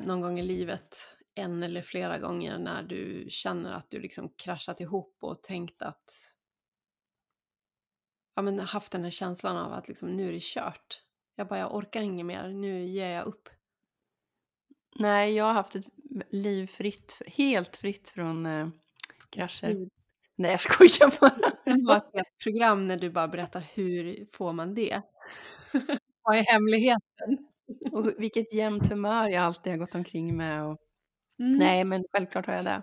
någon gång i livet, en eller flera gånger, när du känner att du liksom kraschat ihop och tänkt att... Ja, men haft den här känslan av att liksom, nu är det kört. Jag bara, jag orkar inget mer, nu ger jag upp. Nej, jag har haft ett liv fritt, helt fritt från eh, krascher. Mm. Nej, jag skojar bara. Det var ett program när du bara berättar hur får man det? Vad är hemligheten? Och vilket jämnt humör jag alltid har gått omkring med. Och... Mm. Nej, men självklart har jag det.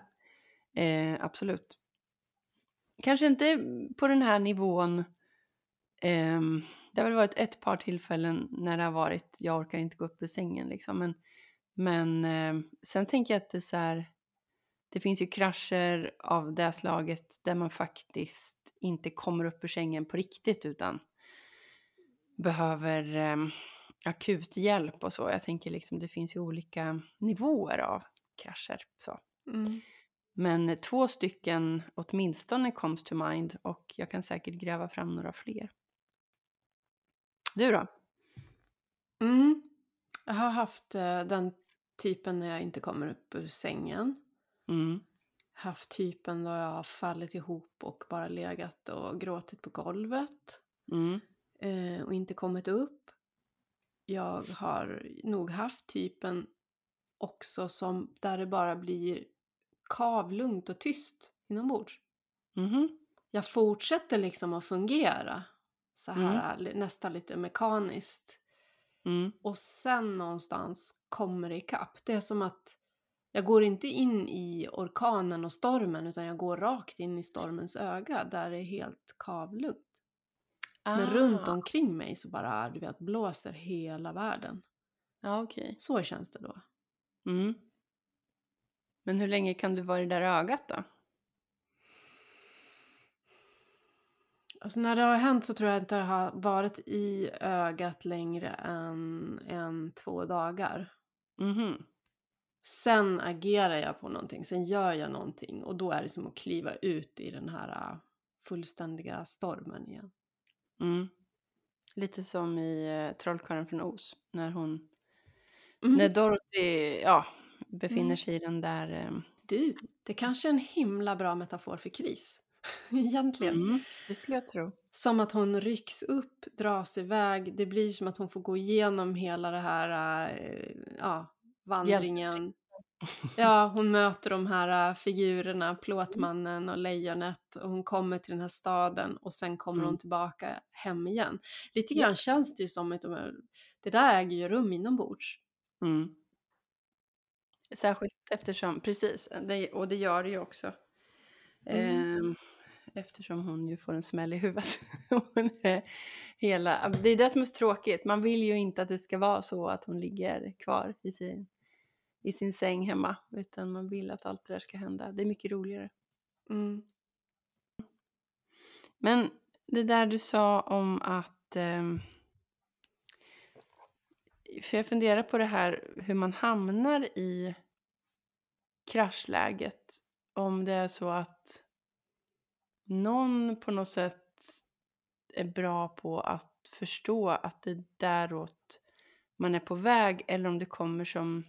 Eh, absolut. Kanske inte på den här nivån. ehm, det har väl varit ett par tillfällen när det har varit, jag orkar inte gå upp ur sängen liksom. Men, men eh, sen tänker jag att det är så här, det finns ju krascher av det slaget där man faktiskt inte kommer upp ur sängen på riktigt utan behöver eh, akut hjälp och så. Jag tänker liksom det finns ju olika nivåer av krascher. Så. Mm. Men två stycken åtminstone comes to mind och jag kan säkert gräva fram några fler. Du då? Mm. Jag har haft eh, den typen när jag inte kommer upp ur sängen. Mm. Haft typen då jag har fallit ihop och bara legat och gråtit på golvet. Mm. eh, och inte kommit upp. Jag har nog haft typen också som där det bara blir kavlugnt och tyst inombords. Mhm. Jag fortsätter liksom att fungera så här li- nästan lite mekaniskt. Mm. Och sen någonstans kommer det ikapp. Det är som att jag går inte in i orkanen och stormen utan jag går rakt in i stormens öga där det är helt kavlugnt. Men runt Ah. omkring mig så bara, du vet, blåser hela världen. Ja, okej. Så känns det då. Mm. Men hur länge kan du vara i det där ögat då? Alltså när det har hänt så tror jag inte det har varit i ögat längre än en, två dagar. Mhm. Sen agerar jag på någonting, sen gör jag någonting och då är det som att kliva ut i den här äh, fullständiga stormen igen. Mm. Lite som i uh, Trollkarlen från Oz. När hon, Mm. när Dorothy, ja, befinner Mm. sig i den där... ehm, Du, det kanske är en himla bra metafor för kris. Egentligen. Mm, det skulle jag tro. Som att hon rycks upp, dras iväg. Det blir som att hon får gå igenom hela det här, äh, ja, vandringen. Ja, hon möter de här äh, figurerna, Plåtmannen och Lejonet. Och hon kommer till den här staden och sen kommer Mm. hon tillbaka hem igen. Lite Ja. grann känns det ju som att de, det där äger ju rum inombords. Mm. Särskilt eftersom, precis, det, och det gör det ju också. Mm. Ehm, eftersom hon ju får en smäll i huvudet. Hela, det är det som är så tråkigt. Man vill ju inte att det ska vara så att hon ligger kvar i sin, i sin säng hemma. Utan man vill att allt det där ska hända. Det är mycket roligare. Mm. Men det där du sa om att... ehm, för jag funderar på det här hur man hamnar i kraschläget. Om det är så att någon på något sätt är bra på att förstå att det är däråt man är på väg eller om det kommer som,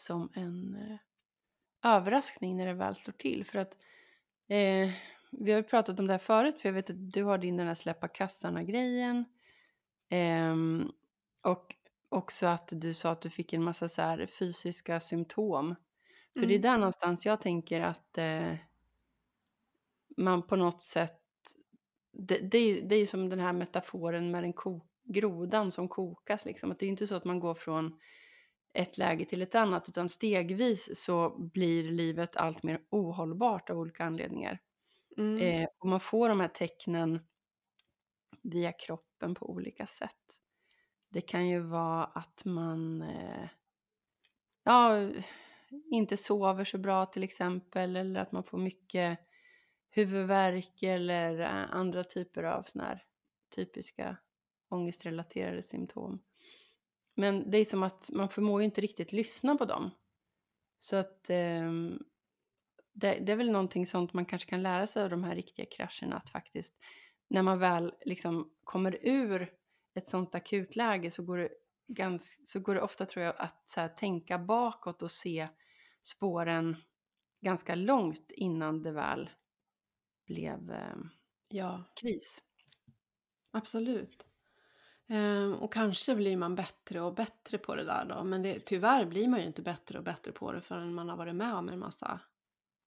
som en eh, överraskning när det väl slår till. För att eh, vi har ju pratat om det här förut för jag vet att du har din den här släppa kassarna-grejen. Ehm, och också att du sa att du fick en massa så här fysiska symptom. För det är Mm. där någonstans jag tänker att eh, man på något sätt... Det, det, är, det är som den här metaforen med den ko, grodan som kokas. Liksom. Att det är inte så att man går från ett läge till ett annat utan stegvis så blir livet allt mer ohållbart av olika anledningar. Mm. Eh, och man får de här tecknen via kroppen på olika sätt. Det kan ju vara att man eh, ja, inte sover så bra till exempel eller att man får mycket huvudvärk eller eh, andra typer av såna här typiska ångestrelaterade symptom. Men det är som att man förmår ju inte riktigt lyssna på dem. Så att ehm, det, det är väl någonting sånt man kanske kan lära sig av de här riktiga krascherna. Att faktiskt när man väl liksom kommer ur ett sånt akutläge så går det ganska, så går det ofta tror jag att här, tänka bakåt och se spåren ganska långt innan det väl blev eh, Ja, kris. absolut. Ehm, och kanske blir man bättre och bättre på det där då. Men det, tyvärr blir man ju inte bättre och bättre på det förrän man har varit med om en massa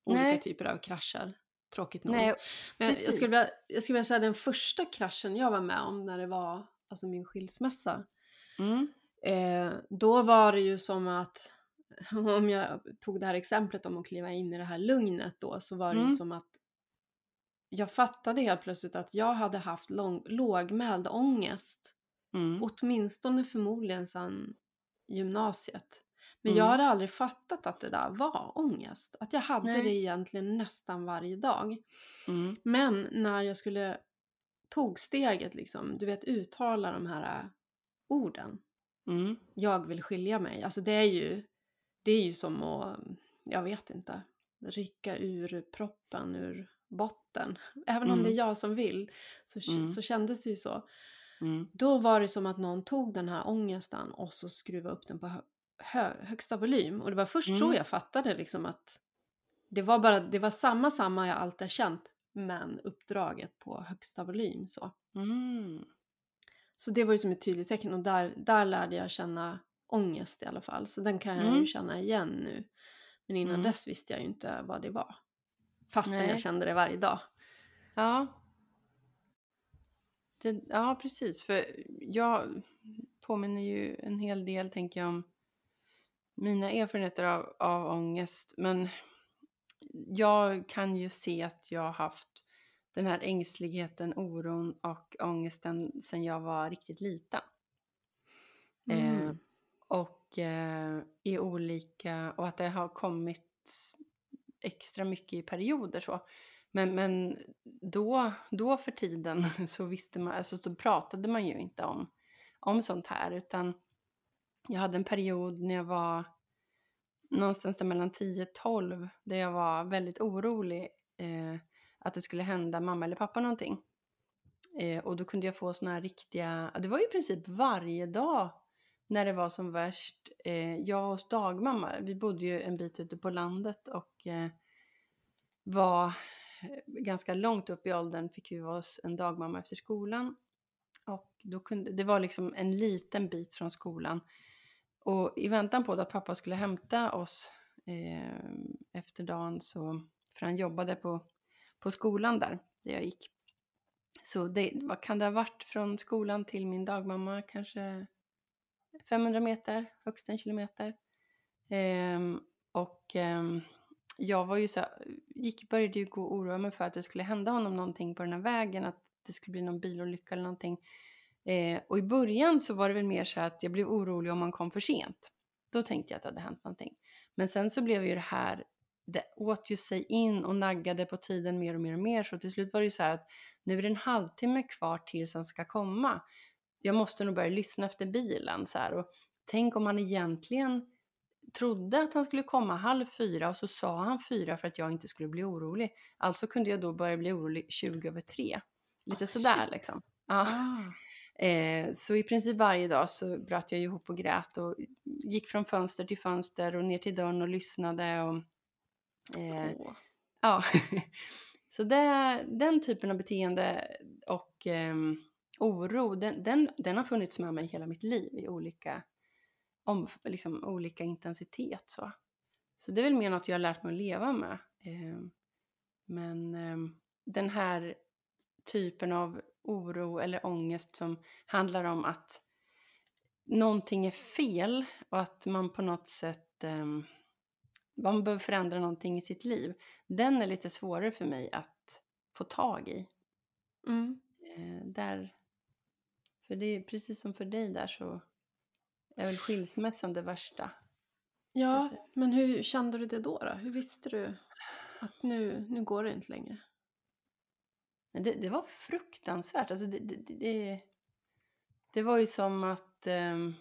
olika Nej. typer av krascher. Tråkigt nog. Nej, Men jag precis. skulle, vilja, jag skulle vilja säga den första kraschen jag var med om när det var alltså min skilsmässa. Mm, Eh, då var det ju som att, om jag tog det här exemplet om att kliva in i det här lugnet då, så var det ju Mm. som att jag fattade helt plötsligt att jag hade haft lång, lågmäld ångest, mm, åtminstone förmodligen sedan gymnasiet. Men Mm. jag hade aldrig fattat att det där var ångest, att jag hade Nej. det egentligen nästan varje dag. mm, Men när jag skulle tog steget liksom, du vet uttala de här äh, orden. mm. Jag vill skilja mig. Alltså det är ju, det är ju som att, jag vet inte, rycka ur proppen ur botten. Även om Mm. det är jag som vill så, Mm. så kändes det ju så. Mm. Då var det som att någon tog den här ångesten och så skruvade upp den på hö, hö, högsta volym. Och det var först Mm. så jag fattade liksom att det var bara, det var samma samma jag alltid har känt men uppdraget på högsta volym så. Mm. Så det var ju som ett tydligt tecken och där, där lärde jag känna ångest i alla fall. Så den kan jag Mm. ju känna igen nu. Men innan Mm. dess visste jag ju inte vad det var. Fastän Nej. jag kände det varje dag. Ja. Det, ja, precis. För jag påminner ju en hel del, tänker jag, om mina erfarenheter av, av ångest. Men jag kan ju se att jag har haft den här ängsligheten, oron och ångesten sedan jag var riktigt liten. Eh, Mm. och eh, i olika, och att det har kommit extra mycket i perioder så. Men, men då, då för tiden så visste man, alltså så pratade man ju inte om, om sånt här utan jag hade en period när jag var någonstans där mellan 10-12 där jag var väldigt orolig eh, att det skulle hända mamma eller pappa någonting. Eh, och då kunde jag få såna här riktiga, det var ju i princip varje dag när det var som värst. Eh, jag och dagmamma, vi bodde ju en bit ute på landet och eh, var ganska långt upp i åldern fick vi vara hos en dagmamma efter skolan. Och då kunde, det var liksom en liten bit från skolan. Och i väntan på att pappa skulle hämta oss eh, efter dagen så, för han jobbade på, på skolan där, där jag gick. Så det, vad kan det ha varit från skolan till min dagmamma? Kanske 500 meter, högst en kilometer. Eh, och eh, jag var ju så gick, började ju gå och oroa mig för att det skulle hända honom någonting på den här vägen, att det skulle bli någon bilolycka eller någonting. Eh, och i början så var det väl mer så att jag blev orolig om han kom för sent. Då tänkte jag att det hade hänt någonting. Men sen så blev ju det här, det åt ju sig in och naggade på tiden mer och mer och mer. Så till slut var det ju så här att nu är det en halvtimme kvar tills han ska komma. Jag måste nog börja lyssna efter bilen så här. Och tänk om han egentligen trodde att han skulle komma halv fyra och så sa han fyra för att jag inte skulle bli orolig. Alltså kunde jag då börja bli orolig 20 över tre. Lite Oh, sådär shit. liksom. Ja. Ah. Eh, så i princip varje dag så bröt jag ihop och grät och gick från fönster till fönster och ner till dörren och lyssnade. Och, eh, Åh. ja. så det, den typen av beteende och ehm, oro, den, den, den har funnits med mig hela mitt liv i olika, om, liksom, olika intensitet. Så. så det är väl mer något jag har lärt mig att leva med. Ehm, men ehm, den här typen av oro eller ångest som handlar om att någonting är fel och att man på något sätt um, man behöver förändra någonting i sitt liv. Den är lite svårare för mig att få tag i. Mm. Eh, där, för det är precis som för dig där så är väl skilsmässan det värsta. Ja, men hur kände du det då, då? Hur visste du att nu, nu går det inte längre? Det, det var fruktansvärt. Alltså det, det, det, det var ju som att... ehm,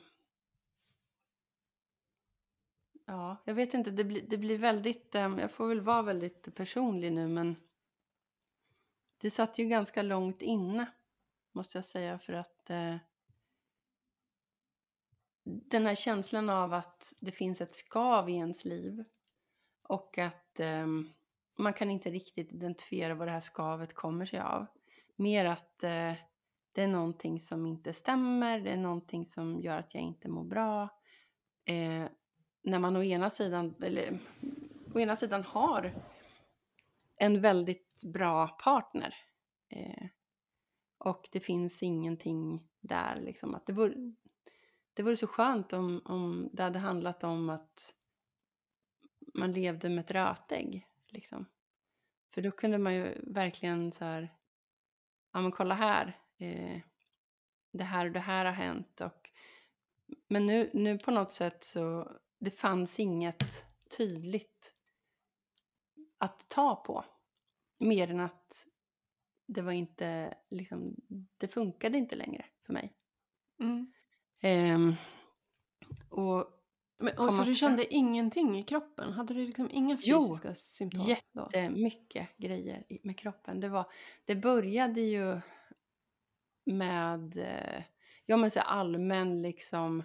ja, jag vet inte. Det, blir det blir väldigt... ehm, jag får väl vara väldigt personlig nu, men det satt ju ganska långt inne, måste jag säga, för att... eh, den här känslan av att det finns ett skav i ens liv och att eh, man kan inte riktigt identifiera vad det här skavet kommer sig av. Mer att eh, det är någonting som inte stämmer, det är någonting som gör att jag inte mår bra. Eh, när man å ena sidan, eller, å ena sidan har en väldigt bra partner eh, och det finns ingenting där liksom att det vore, det vore så skönt om, om det hade handlat om att man levde med ett rötägg. Liksom. För då kunde man ju verkligen så här, ja men kolla här, eh, det här och det här har hänt. Och, men nu, nu på något sätt så, det fanns inget tydligt att ta på. Mer än att det var inte, liksom, det funkade inte längre för mig. Mm. Eh, och men, och så du kände ingenting i kroppen? Hade du liksom inga fysiska jo, symptom? Jo, jättemycket grejer med kroppen. Det, var, det började ju med eh, ja, men så allmän liksom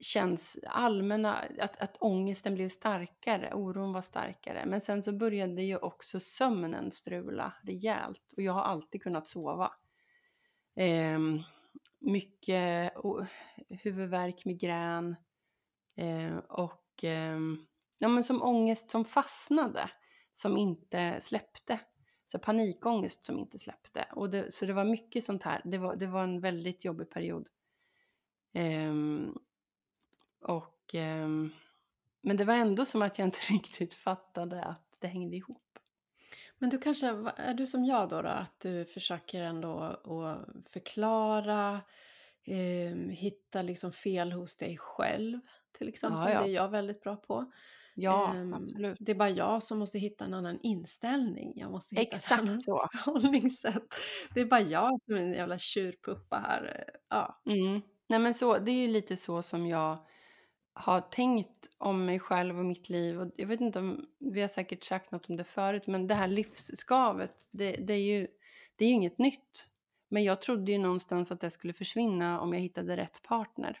känns allmänna, att, att ångesten blev starkare, oron var starkare. Men sen så började ju också sömnen strula rejält och jag har alltid kunnat sova. Eh, mycket huvudvärk, migrän eh, och eh, ja, men som ångest som fastnade, som inte släppte. Så panikångest som inte släppte. Och det, så det var mycket sånt här. Det var, det var en väldigt jobbig period. Um, och, um, men det var ändå som att jag inte riktigt fattade att det hängde ihop. Men du kanske, är du som jag då, då att du försöker ändå att förklara, eh, hitta liksom fel hos dig själv till exempel. Ja, ja. Det är jag väldigt bra på. Ja, um, absolut. Det är bara jag som måste hitta en annan inställning. Jag måste hitta Exakt ett annat så. förhållningssätt. Det är bara jag som är en jävla tjurpuppa här. Ja. Mm. Nej men så, det är ju lite så som jag har tänkt om mig själv och mitt liv. Och jag vet inte om, vi har säkert sagt något om det förut, men det här livsskavet, det, det, är ju det är ju inget nytt. Men jag trodde ju någonstans att det skulle försvinna om jag hittade rätt partner.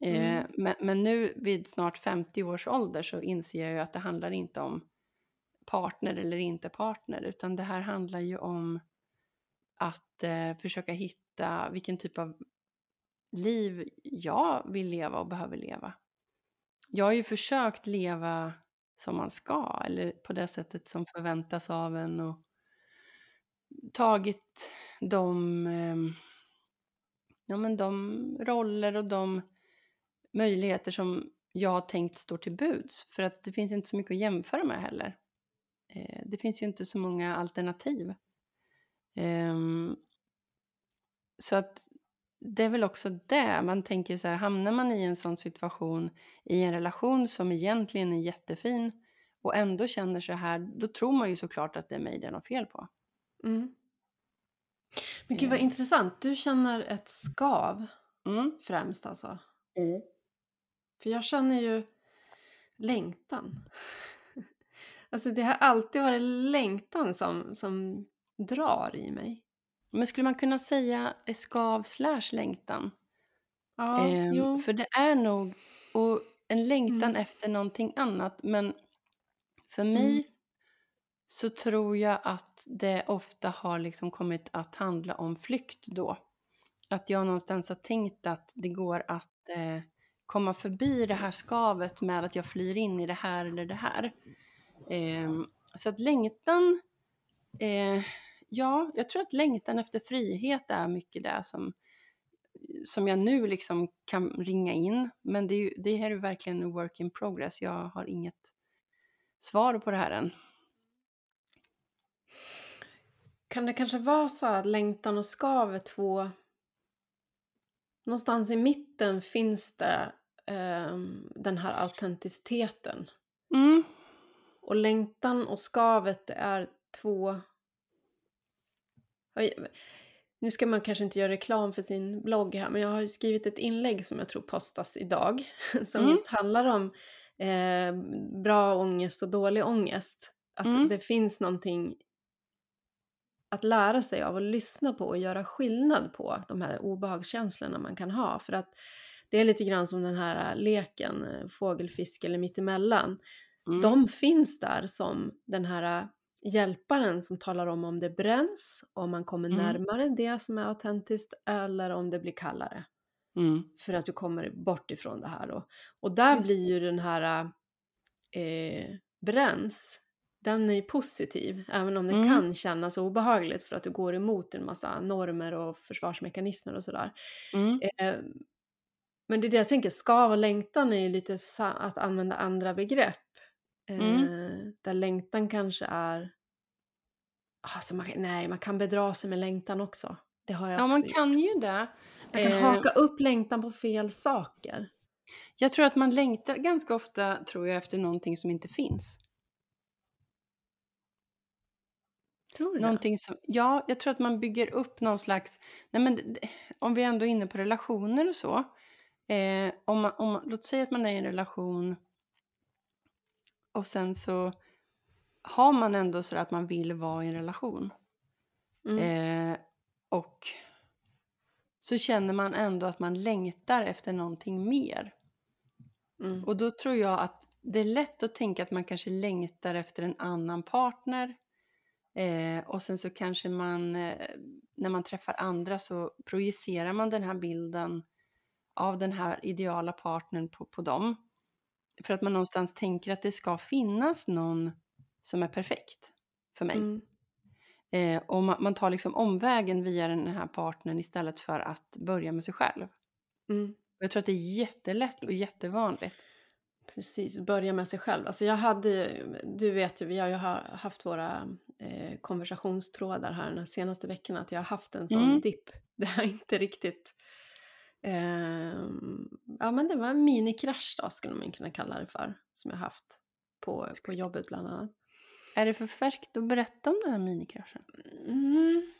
Eh, mm. men, men, nu vid snart 50 års ålder så inser jag ju att det handlar inte om partner eller inte partner, utan det här handlar ju om att eh, försöka hitta vilken typ av liv jag vill leva och behöver leva. Jag har ju försökt leva som man ska, eller på det sättet som förväntas av en och tagit de, eh, ja, men de roller och de möjligheter som jag har tänkt står till buds. För att det finns inte så mycket att jämföra med heller. Eh, det finns ju inte så många alternativ. Eh, så att det är väl också det, man tänker så här, hamnar man i en sån situation i en relation som egentligen är jättefin och ändå känner så här, då tror man ju såklart att det är mig det är något fel på. Mm. Men gud vad eh. intressant, du känner ett skav mm. främst alltså? Mm. För jag känner ju längtan. Alltså det har alltid varit längtan som, som drar i mig. Men skulle man kunna säga skav slash längtan? Ja, ehm. För det är nog och en längtan mm. efter någonting annat. Men för mig mm. så tror jag att det ofta har liksom kommit att handla om flykt då. Att jag någonstans har tänkt att det går att eh, komma förbi det här skavet med att jag flyr in i det här eller det här. Eh, så att längtan, eh, ja, jag tror att längtan efter frihet är mycket det som, som jag nu liksom kan ringa in. Men det, är ju, det här är verkligen en work in progress. Jag har inget svar på det här än. Kan det kanske vara så att längtan och skav är två Någonstans i mitten finns det eh, den här autenticiteten. Mm. Och längtan och skavet är två... Nu ska man kanske inte göra reklam för sin blogg här, men jag har skrivit ett inlägg som jag tror postas idag, som mm. just handlar om eh, bra ångest och dålig ångest. Att mm. det finns någonting att lära sig av att lyssna på och göra skillnad på de här obehagskänslorna man kan ha. För att det är lite grann som den här leken, eh, fågel, fisk eller mittemellan. Mm. De finns där som den här hjälparen som talar om om det bränns, om man kommer mm. närmare det som är autentiskt eller om det blir kallare. Mm. För att du kommer bort ifrån det här då. Och där Just. blir ju den här eh, bränns, den är ju positiv, även om det mm. kan kännas obehagligt för att du går emot en massa normer och försvarsmekanismer och sådär. Mm. Eh, men det är det jag tänker, skav och längtan är ju lite att använda andra begrepp. Mm. Eh, där längtan kanske är... Alltså man, nej, man kan bedra sig med längtan också. Det har jag ja, också man gjort. kan ju det. Man kan eh, haka upp längtan på fel saker. Jag tror att man längtar ganska ofta tror jag efter någonting som inte finns. Tror du någonting som, Ja, jag tror att man bygger upp någon slags... Nej men, om vi ändå är inne på relationer och så. Eh, om man, om, låt säga att man är i en relation och sen så har man ändå så att man vill vara i en relation. Mm. Eh, och så känner man ändå att man längtar efter någonting mer. Mm. Och då tror jag att det är lätt att tänka att man kanske längtar efter en annan partner. Eh, och sen så kanske man, eh, när man träffar andra så projicerar man den här bilden av den här ideala partnern på, på dem. För att man någonstans tänker att det ska finnas någon som är perfekt för mig. Mm. Eh, och man, man, tar liksom omvägen via den här partnern istället för att börja med sig själv. Mm. Jag tror att det är jättelätt och jättevanligt. Precis, börja med sig själv. Alltså jag hade, du vet ju, vi har ju haft våra eh, konversationstrådar här de senaste veckorna, att jag har haft en sån mm. dipp. Det har inte riktigt ja men det var en minikrasch då skulle man kunna kalla det för. Som jag haft på, på jobbet bland annat. Är det för färskt att berätta om den här minikraschen? Mm.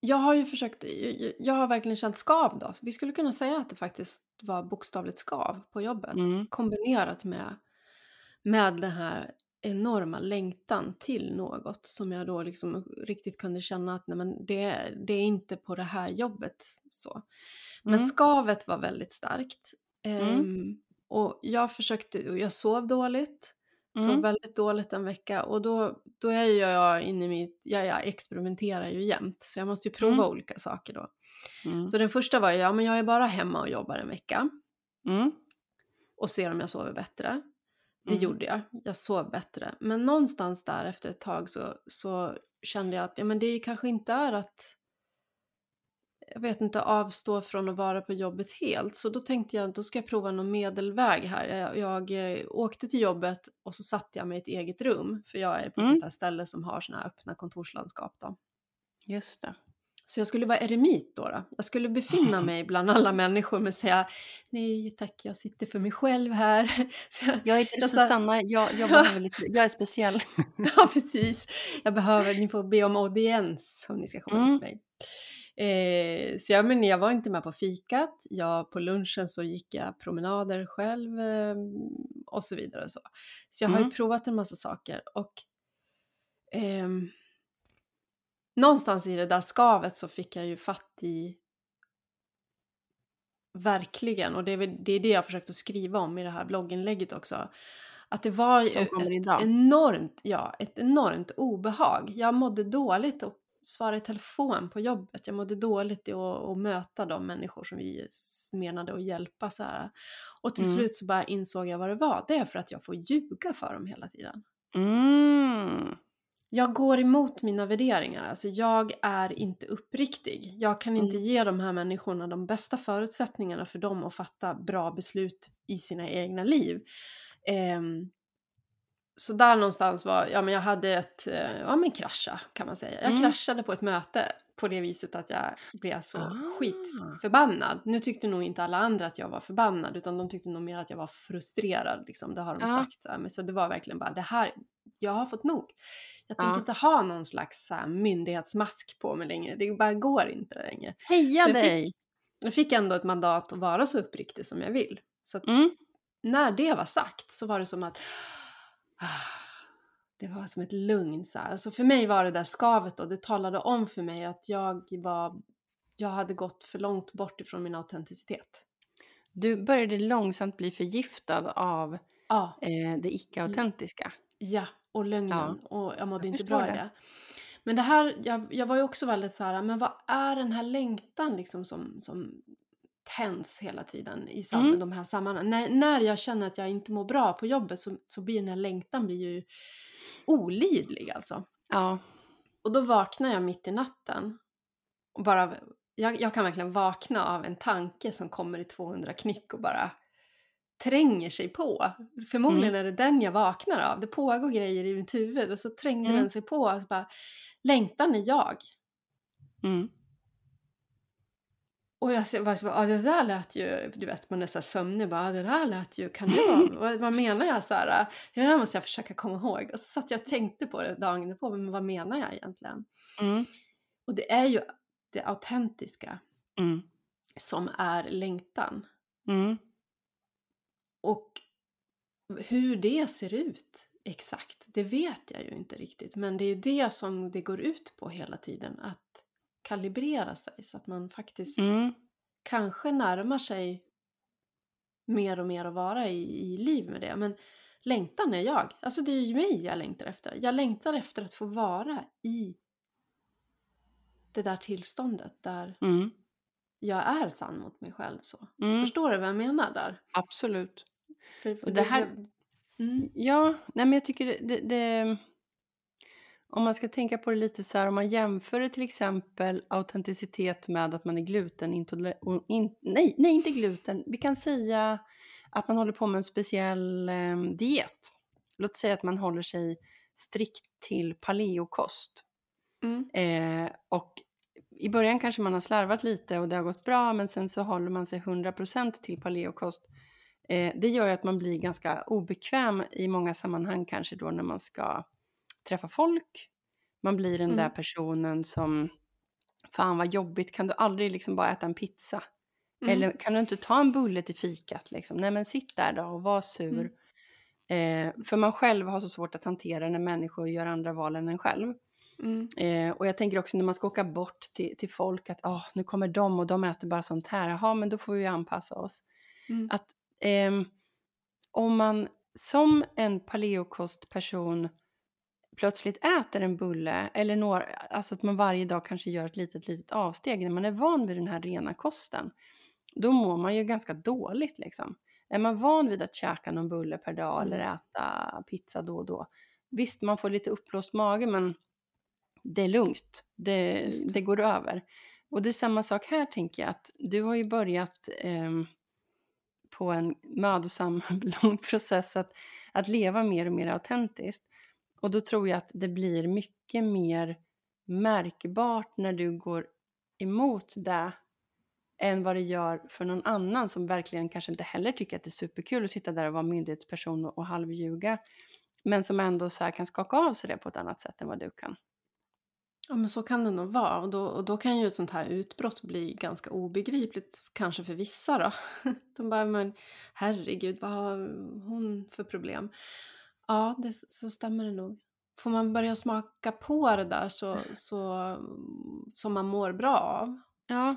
Jag har ju försökt, jag har verkligen känt skav då. Vi skulle kunna säga att det faktiskt var bokstavligt skav på jobbet. Mm. Kombinerat med, med den här enorma längtan till något som jag då liksom riktigt kunde känna att nej men det, det är inte på det här jobbet så. Men mm. skavet var väldigt starkt. Mm. Um, och jag försökte, och jag sov dåligt, mm. sov väldigt dåligt en vecka och då, då är jag inne i mitt, ja, jag experimenterar ju jämt så jag måste ju prova mm. olika saker då. Mm. Så den första var ja men jag är bara hemma och jobbar en vecka. Mm. Och ser om jag sover bättre. Det mm. gjorde jag. Jag sov bättre. Men någonstans där efter ett tag så, så kände jag att ja, men det kanske inte är att jag vet inte, avstå från att vara på jobbet helt. Så då tänkte jag att då ska jag prova någon medelväg här. Jag, jag eh, åkte till jobbet och så satte jag mig i ett eget rum. För jag är på mm. sånt här ställe som har såna här öppna kontorslandskap då. Just det. Så jag skulle vara eremit då, då. Jag skulle befinna mig bland alla människor men säga nej tack, jag sitter för mig själv här. Jag, jag jag Susanna, jag, jag, behöver lite, jag är speciell. ja, precis. Jag behöver, ni får be om audiens om ni ska komma mm. till mig. Eh, så jag, men jag var inte med på fikat. Jag, på lunchen så gick jag promenader själv eh, och så vidare. Så, så jag mm. har ju mm. provat en massa saker och eh, någonstans i det där skavet så fick jag ju fatt i verkligen, och det är, det är det jag försökt att skriva om i det här blogginlägget också, att det var ju ett enormt, ja, ett enormt obehag. Jag mådde dåligt att svara i telefon på jobbet. Jag mådde dåligt i att, att möta de människor som vi menade att hjälpa. Så här. Och till mm. slut så bara insåg jag vad det var. Det är för att jag får ljuga för dem hela tiden. Mm. Jag går emot mina värderingar. Alltså jag är inte uppriktig. Jag kan inte mm. ge de här människorna de bästa förutsättningarna för dem att fatta bra beslut i sina egna liv. Um, så där någonstans var, ja men jag hade ett, eh, ja men krascha kan man säga. Jag mm. kraschade på ett möte på det viset att jag blev så ah. skitförbannad. Nu tyckte nog inte alla andra att jag var förbannad utan de tyckte nog mer att jag var frustrerad. Liksom. Det har de ah. sagt. Men så det var verkligen bara det här, jag har fått nog. Jag tänker ah. inte ha någon slags så här, myndighetsmask på mig längre. Det bara går inte längre. Heja jag dig! Fick, jag fick ändå ett mandat att vara så uppriktig som jag vill. Så mm. när det var sagt så var det som att det var som ett lugn så här. Alltså för mig var det där skavet då, det talade om för mig att jag var, jag hade gått för långt bort ifrån min autenticitet. Du började långsamt bli förgiftad av Ja, eh, det icke-autentiska. ja och lögnen Ja, och jag mådde jag inte bra i det. det. Men det här, jag, jag var ju också väldigt så här, men vad är den här längtan liksom som, som tänds hela tiden i sam- Mm. de här sammanhangen. När, när jag känner att jag inte mår bra på jobbet så, så blir den här längtan blir ju olidlig alltså. Ja. Och då vaknar jag mitt i natten. Och bara, jag, jag kan verkligen vakna av en tanke som kommer i 200 knyck och bara tränger sig på. Förmodligen är det den jag vaknar av. Det pågår grejer i mitt huvud och så trängde Mm. den sig på. Och så bara, längtan är jag. Mm. Och jag var så bara, ah, det där lät ju, du vet man är så sömnig, bara, ah, det där lät ju, kan det vara, vad, vad menar jag så här, det där måste jag försöka komma ihåg. Och så satt jag och tänkte på det dagen på, men vad menar jag egentligen? Mm. Och det är ju det autentiska Mm. som är längtan. Mm. Och hur det ser ut exakt, det vet jag ju inte riktigt. Men det är ju det som det går ut på hela tiden, att kalibrera sig så att man faktiskt Mm. kanske närmar sig mer och mer att vara i, i liv med det. Men längtan är jag. Alltså det är ju mig jag längtar efter. Jag längtar efter att få vara i det där tillståndet där Mm. jag är sann mot mig själv. så. Mm. Förstår du vad jag menar där? Absolut. För, för Och det här- Mm. Ja, nej men jag tycker det, det, det... Om man ska tänka på det lite så här, om man jämför till exempel autenticitet med att man är glutenintolerant... In, nej, nej, inte gluten. Vi kan säga att man håller på med en speciell eh, diet. Låt säga att man håller sig strikt till paleokost. Mm. Eh, och i början kanske man har slarvat lite och det har gått bra men sen så håller man sig 100% till paleokost. Eh, det gör ju att man blir ganska obekväm i många sammanhang kanske då när man ska träffa folk. Man blir den där Mm. personen som, fan vad jobbigt, kan du aldrig liksom bara äta en pizza? Mm. Eller kan du inte ta en bulle till fikat liksom? Nej men sitt där då och var sur. Eh, för man själv har så svårt att hantera när människor gör andra val än en själv. Mm. Eh, och jag tänker också när man ska åka bort till, till folk att "Åh, nu kommer de och de äter bara sånt här. Jaha, men då får vi ju anpassa oss. Mm. Att ehm, om man som en paleokostperson plötsligt äter en bulle eller några, alltså att man varje dag kanske gör ett litet, litet avsteg när man är van vid den här rena kosten. Då mår man ju ganska dåligt liksom. Är man van vid att käka någon bulle per dag Mm. eller äta pizza då och då. Visst, man får lite uppblåst mage men det är lugnt. Det, det. det går över. Och det är samma sak här tänker jag att du har ju börjat ehm, på en mödosam, lång process att, att leva mer och mer autentiskt. Och då tror jag att det blir mycket mer märkbart när du går emot det än vad det gör för någon annan som verkligen kanske inte heller tycker att det är superkul att sitta där och vara myndighetsperson och, och halvljuga. Men som ändå så här kan skaka av sig det på ett annat sätt än vad du kan. Ja men så kan det nog vara och då, och då kan ju ett sånt här utbrott bli ganska obegripligt kanske för vissa då. De bara men herregud vad har hon för problem? Ja det, så stämmer det nog. Får man börja smaka på det där så, så, som man mår bra av Ja,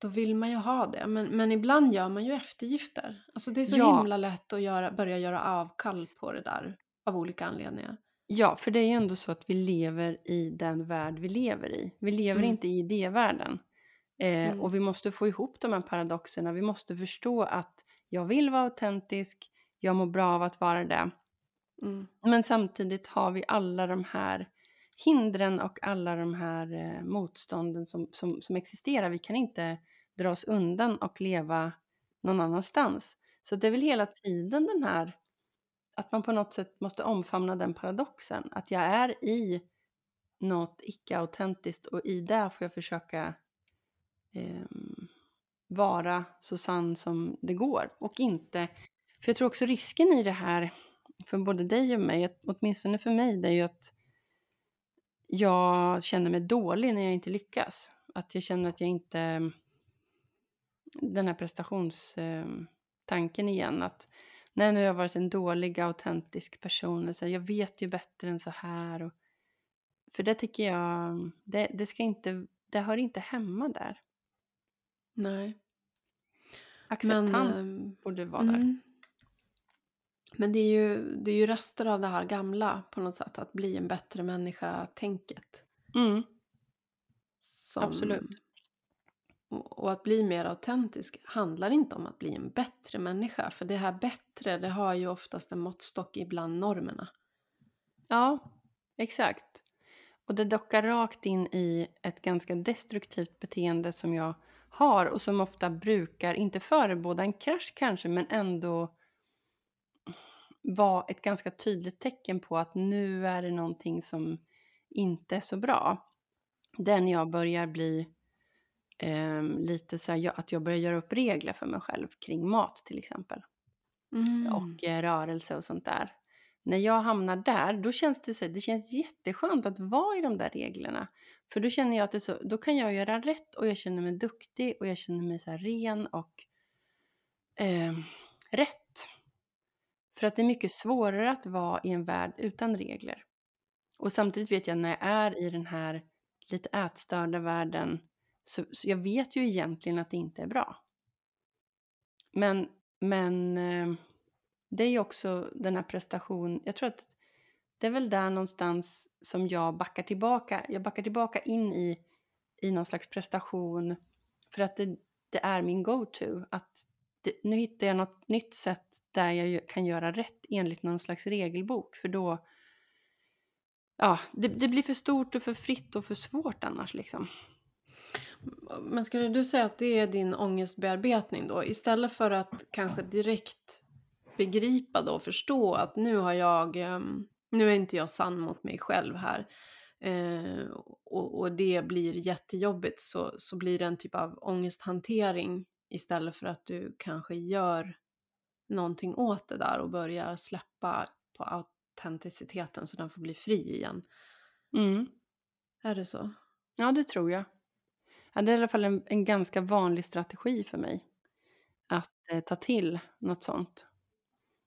då vill man ju ha det. Men, men ibland gör man ju eftergifter. Alltså det är så Ja. himla lätt att göra, börja göra avkall på det där av olika anledningar. Ja, för det är ju ändå så att vi lever i den värld vi lever i. Vi lever Mm. inte i idévärlden. Eh, Mm. Och vi måste få ihop de här paradoxerna. Vi måste förstå att jag vill vara autentisk, jag mår bra av att vara det. Mm. Men samtidigt har vi alla de här hindren och alla de här eh, motstånden som, som, som existerar. Vi kan inte dra oss undan och leva någon annanstans. Så det är väl hela tiden den här att man på något sätt måste omfamna den paradoxen. Att jag är i något icke-autentiskt och i det får jag försöka eh, vara så sann som det går. Och inte, för jag tror också risken i det här, för både dig och mig, att, åtminstone för mig, det är ju att jag känner mig dålig när jag inte lyckas. Att jag känner att jag inte, den här prestationstanken igen, att nej nu har jag varit en dålig autentisk person. Så jag vet ju bättre än så här. Och, för det tycker jag, det, det, ska inte, det hör inte hemma där. Nej. Acceptans Men, eh, borde vara mm. där. Men det är, ju, det är ju rester av det här gamla på något sätt, att bli en bättre människa-tänket. Mm. Absolut. Och att bli mer autentisk handlar inte om att bli en bättre människa. För det här bättre, det har ju oftast en måttstock ibland normerna. Ja, exakt. Och det dockar rakt in i ett ganska destruktivt beteende som jag har och som ofta brukar, inte förebåda en krasch kanske, men ändå vara ett ganska tydligt tecken på att nu är det någonting som inte är så bra. Den jag börjar bli eh, lite så här, att jag börjar göra upp regler för mig själv kring mat till exempel. Mm. Och eh, rörelse och sånt där. När jag hamnar där, då känns det så det känns jätteskönt att vara i de där reglerna. För då känner jag att det så, då kan jag göra rätt och jag känner mig duktig och jag känner mig så ren och eh, rätt. För att det är mycket svårare att vara i en värld utan regler. Och samtidigt vet jag när jag är i den här lite ätstörda världen så, så jag vet ju egentligen att det inte är bra. Men, men eh, det är ju också den här prestation, jag tror att det är väl där någonstans som jag backar tillbaka, jag backar tillbaka in i, i någon slags prestation för att det, det är min go-to. Att nu hittar jag något nytt sätt där jag kan göra rätt enligt någon slags regelbok för då ja, det, det blir för stort och för fritt och för svårt annars liksom. Men skulle du säga att det är din ångestbearbetning då? Istället för att kanske direkt begripa då och förstå att nu har jag, ehm, nu är inte jag sann mot mig själv här. Eh, och, och, det blir jättejobbigt så, så blir det en typ av ångesthantering istället för att du kanske gör någonting åt det där och börjar släppa på autenticiteten så den får bli fri igen. Mm. Är det så? Ja, det tror jag. Ja, det är i alla fall en, en ganska vanlig strategi för mig. Att eh, ta till något sånt.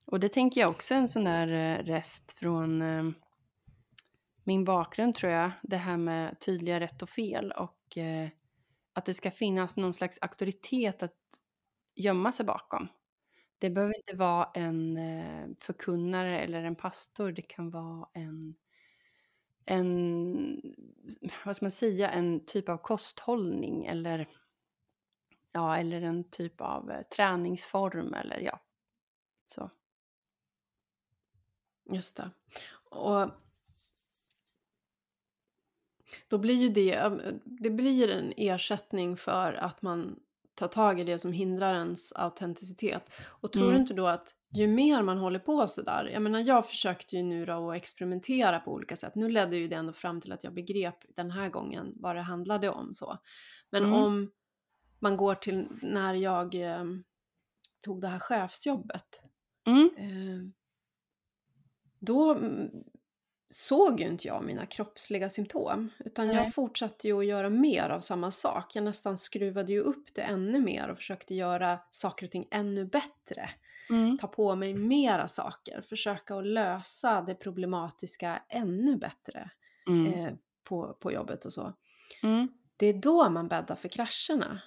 Och det tänker jag också är en sån där eh, rest från eh, min bakgrund tror jag. Det här med tydliga rätt och fel och eh, att det ska finnas någon slags auktoritet att gömma sig bakom. Det behöver inte vara en eh, förkunnare eller en pastor. Det kan vara en, en, vad ska man säga, en typ av kosthållning eller, ja, eller en typ av eh, träningsform eller ja, så. Just det. Och då blir ju det, det blir en ersättning för att man tar tag i det som hindrar ens autenticitet. Och tror mm. du inte då att ju mer man håller på sådär, jag menar jag försökte ju nu då att experimentera på olika sätt. Nu ledde ju det ändå fram till att jag begrep den här gången vad det handlade om så. Men mm. om man går till när jag eh, tog det här chefsjobbet. Mm. Eh, då såg ju inte jag mina kroppsliga symptom. Utan Nej. jag fortsatte ju att göra mer av samma sak. Jag nästan skruvade ju upp det ännu mer och försökte göra saker och ting ännu bättre. Mm. Ta på mig mera saker, försöka att lösa det problematiska ännu bättre mm. eh, på, på jobbet och så. Mm. Det är då man bäddar för krascherna.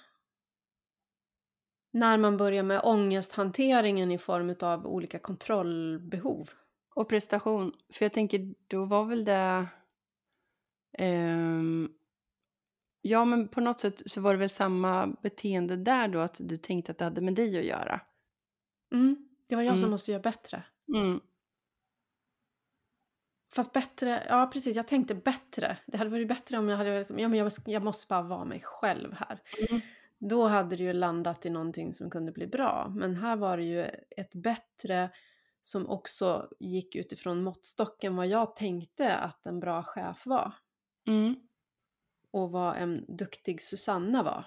När man börjar med ångesthanteringen i form av olika kontrollbehov. Och prestation. För jag tänker, då var väl det... Um, ja, men på något sätt så var det väl samma beteende där då, att du tänkte att det hade med dig att göra. Mm, det var jag mm. som måste göra bättre. Mm. Fast bättre, ja precis, jag tänkte bättre. Det hade varit bättre om jag hade, liksom, ja men jag, jag måste bara vara mig själv här. Mm. Då hade det ju landat i någonting som kunde bli bra. Men här var det ju ett bättre som också gick utifrån måttstocken vad jag tänkte att en bra chef var. Mm. Och vad en duktig Susanna var.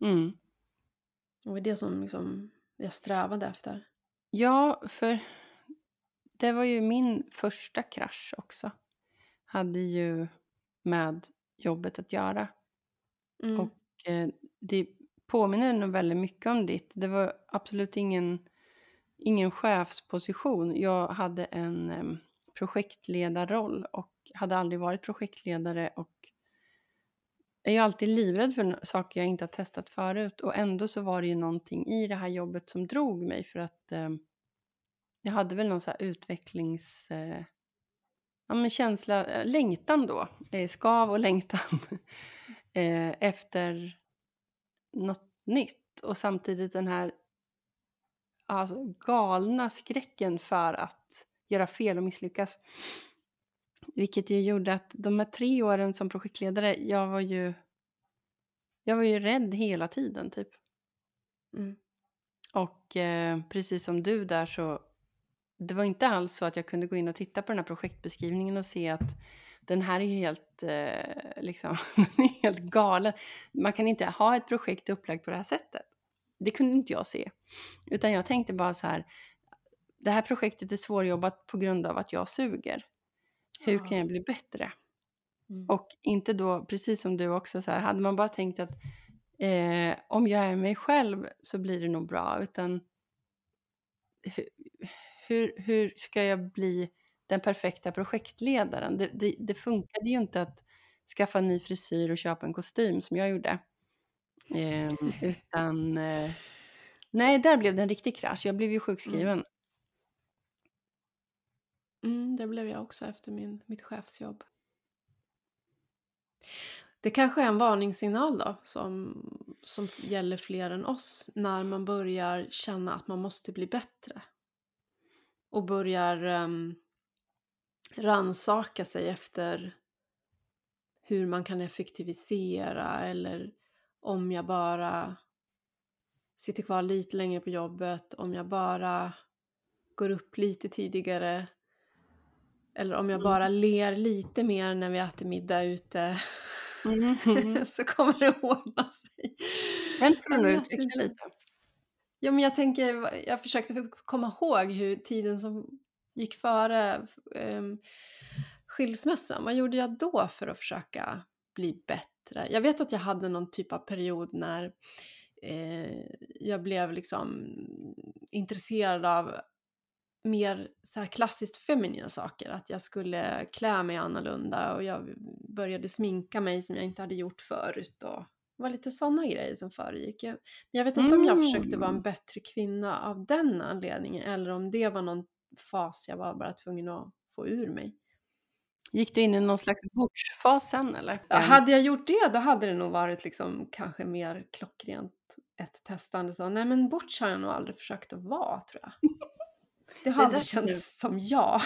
Mm. Och det var det som liksom jag strävade efter. Ja, för det var ju min första krasch också. Hade ju med jobbet att göra. Mm. Och eh, det påminner nog väldigt mycket om ditt. Det var absolut ingen ingen chefsposition. Jag hade en projektledarroll och hade aldrig varit projektledare och är ju alltid livrädd för saker jag inte har testat förut. Och ändå så var det ju någonting i det här jobbet som drog mig för att eh, jag hade väl någon så här utvecklings... Eh, ja men känsla, eh, längtan då, eh, skav och längtan eh, efter något nytt. Och samtidigt den här alltså, galna skräcken för att göra fel och misslyckas. Vilket ju gjorde att de här tre åren som projektledare, jag var ju, jag var ju rädd hela tiden typ. Mm. Och eh, precis som du där så, det var inte alls så att jag kunde gå in och titta på den här projektbeskrivningen och se att den här är helt, eh, liksom, helt galen. Man kan inte ha ett projekt upplagt på det här sättet. Det kunde inte jag se. Utan jag tänkte bara så här, det här projektet är svårjobbat på grund av att jag suger. Hur kan jag bli bättre? Mm. Och inte då, precis som du också, så här, hade man bara tänkt att eh, om jag är mig själv så blir det nog bra, utan hur, hur ska jag bli den perfekta projektledaren? Det, det, det funkade ju inte att skaffa en ny frisyr och köpa en kostym som jag gjorde. Eh, utan, eh, nej, där blev det en riktig krasch. Jag blev ju mm. sjukskriven. Mm. Mm, det blev jag också efter min, mitt chefsjobb. Det kanske är en varningssignal då som, som gäller fler än oss när man börjar känna att man måste bli bättre. Och börjar um, ransaka sig efter hur man kan effektivisera eller om jag bara sitter kvar lite längre på jobbet, om jag bara går upp lite tidigare eller om jag mm. bara ler lite mer när vi äter middag ute mm. så kommer det ordna sig. Men får du utveckla lite. Ja, men jag tänker, jag försökte komma ihåg hur tiden som gick före um, skilsmässan, vad gjorde jag då för att försöka bli bättre? Jag vet att jag hade någon typ av period när eh, jag blev liksom intresserad av mer så här klassiskt feminina saker. Att jag skulle klä mig annorlunda och jag började sminka mig som jag inte hade gjort förut. Och det var lite sådana grejer som föregick. Men jag vet inte mm. om jag försökte vara en mm. bättre kvinna av den anledningen eller om det var någon fas jag var bara tvungen att få ur mig. Gick du in i någon slags bordsfas sen eller? Ja, hade jag gjort det då hade det nog varit liksom kanske mer klockrent ett testande så. Nej men bords har jag nog aldrig försökt att vara tror jag. Det har aldrig känts som jag.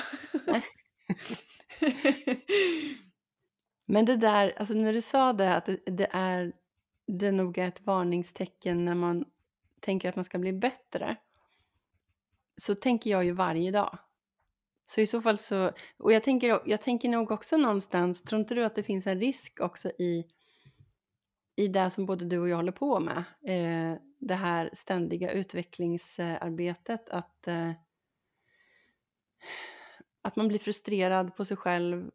Men det där, alltså när du sa det att det, det är det nog är ett varningstecken när man tänker att man ska bli bättre. Så tänker jag ju varje dag. Så i så fall så, och jag tänker, jag tänker nog också någonstans, tror inte du att det finns en risk också i, i det som både du och jag håller på med? Eh, det här ständiga utvecklingsarbetet, att eh, att man blir frustrerad på sig själv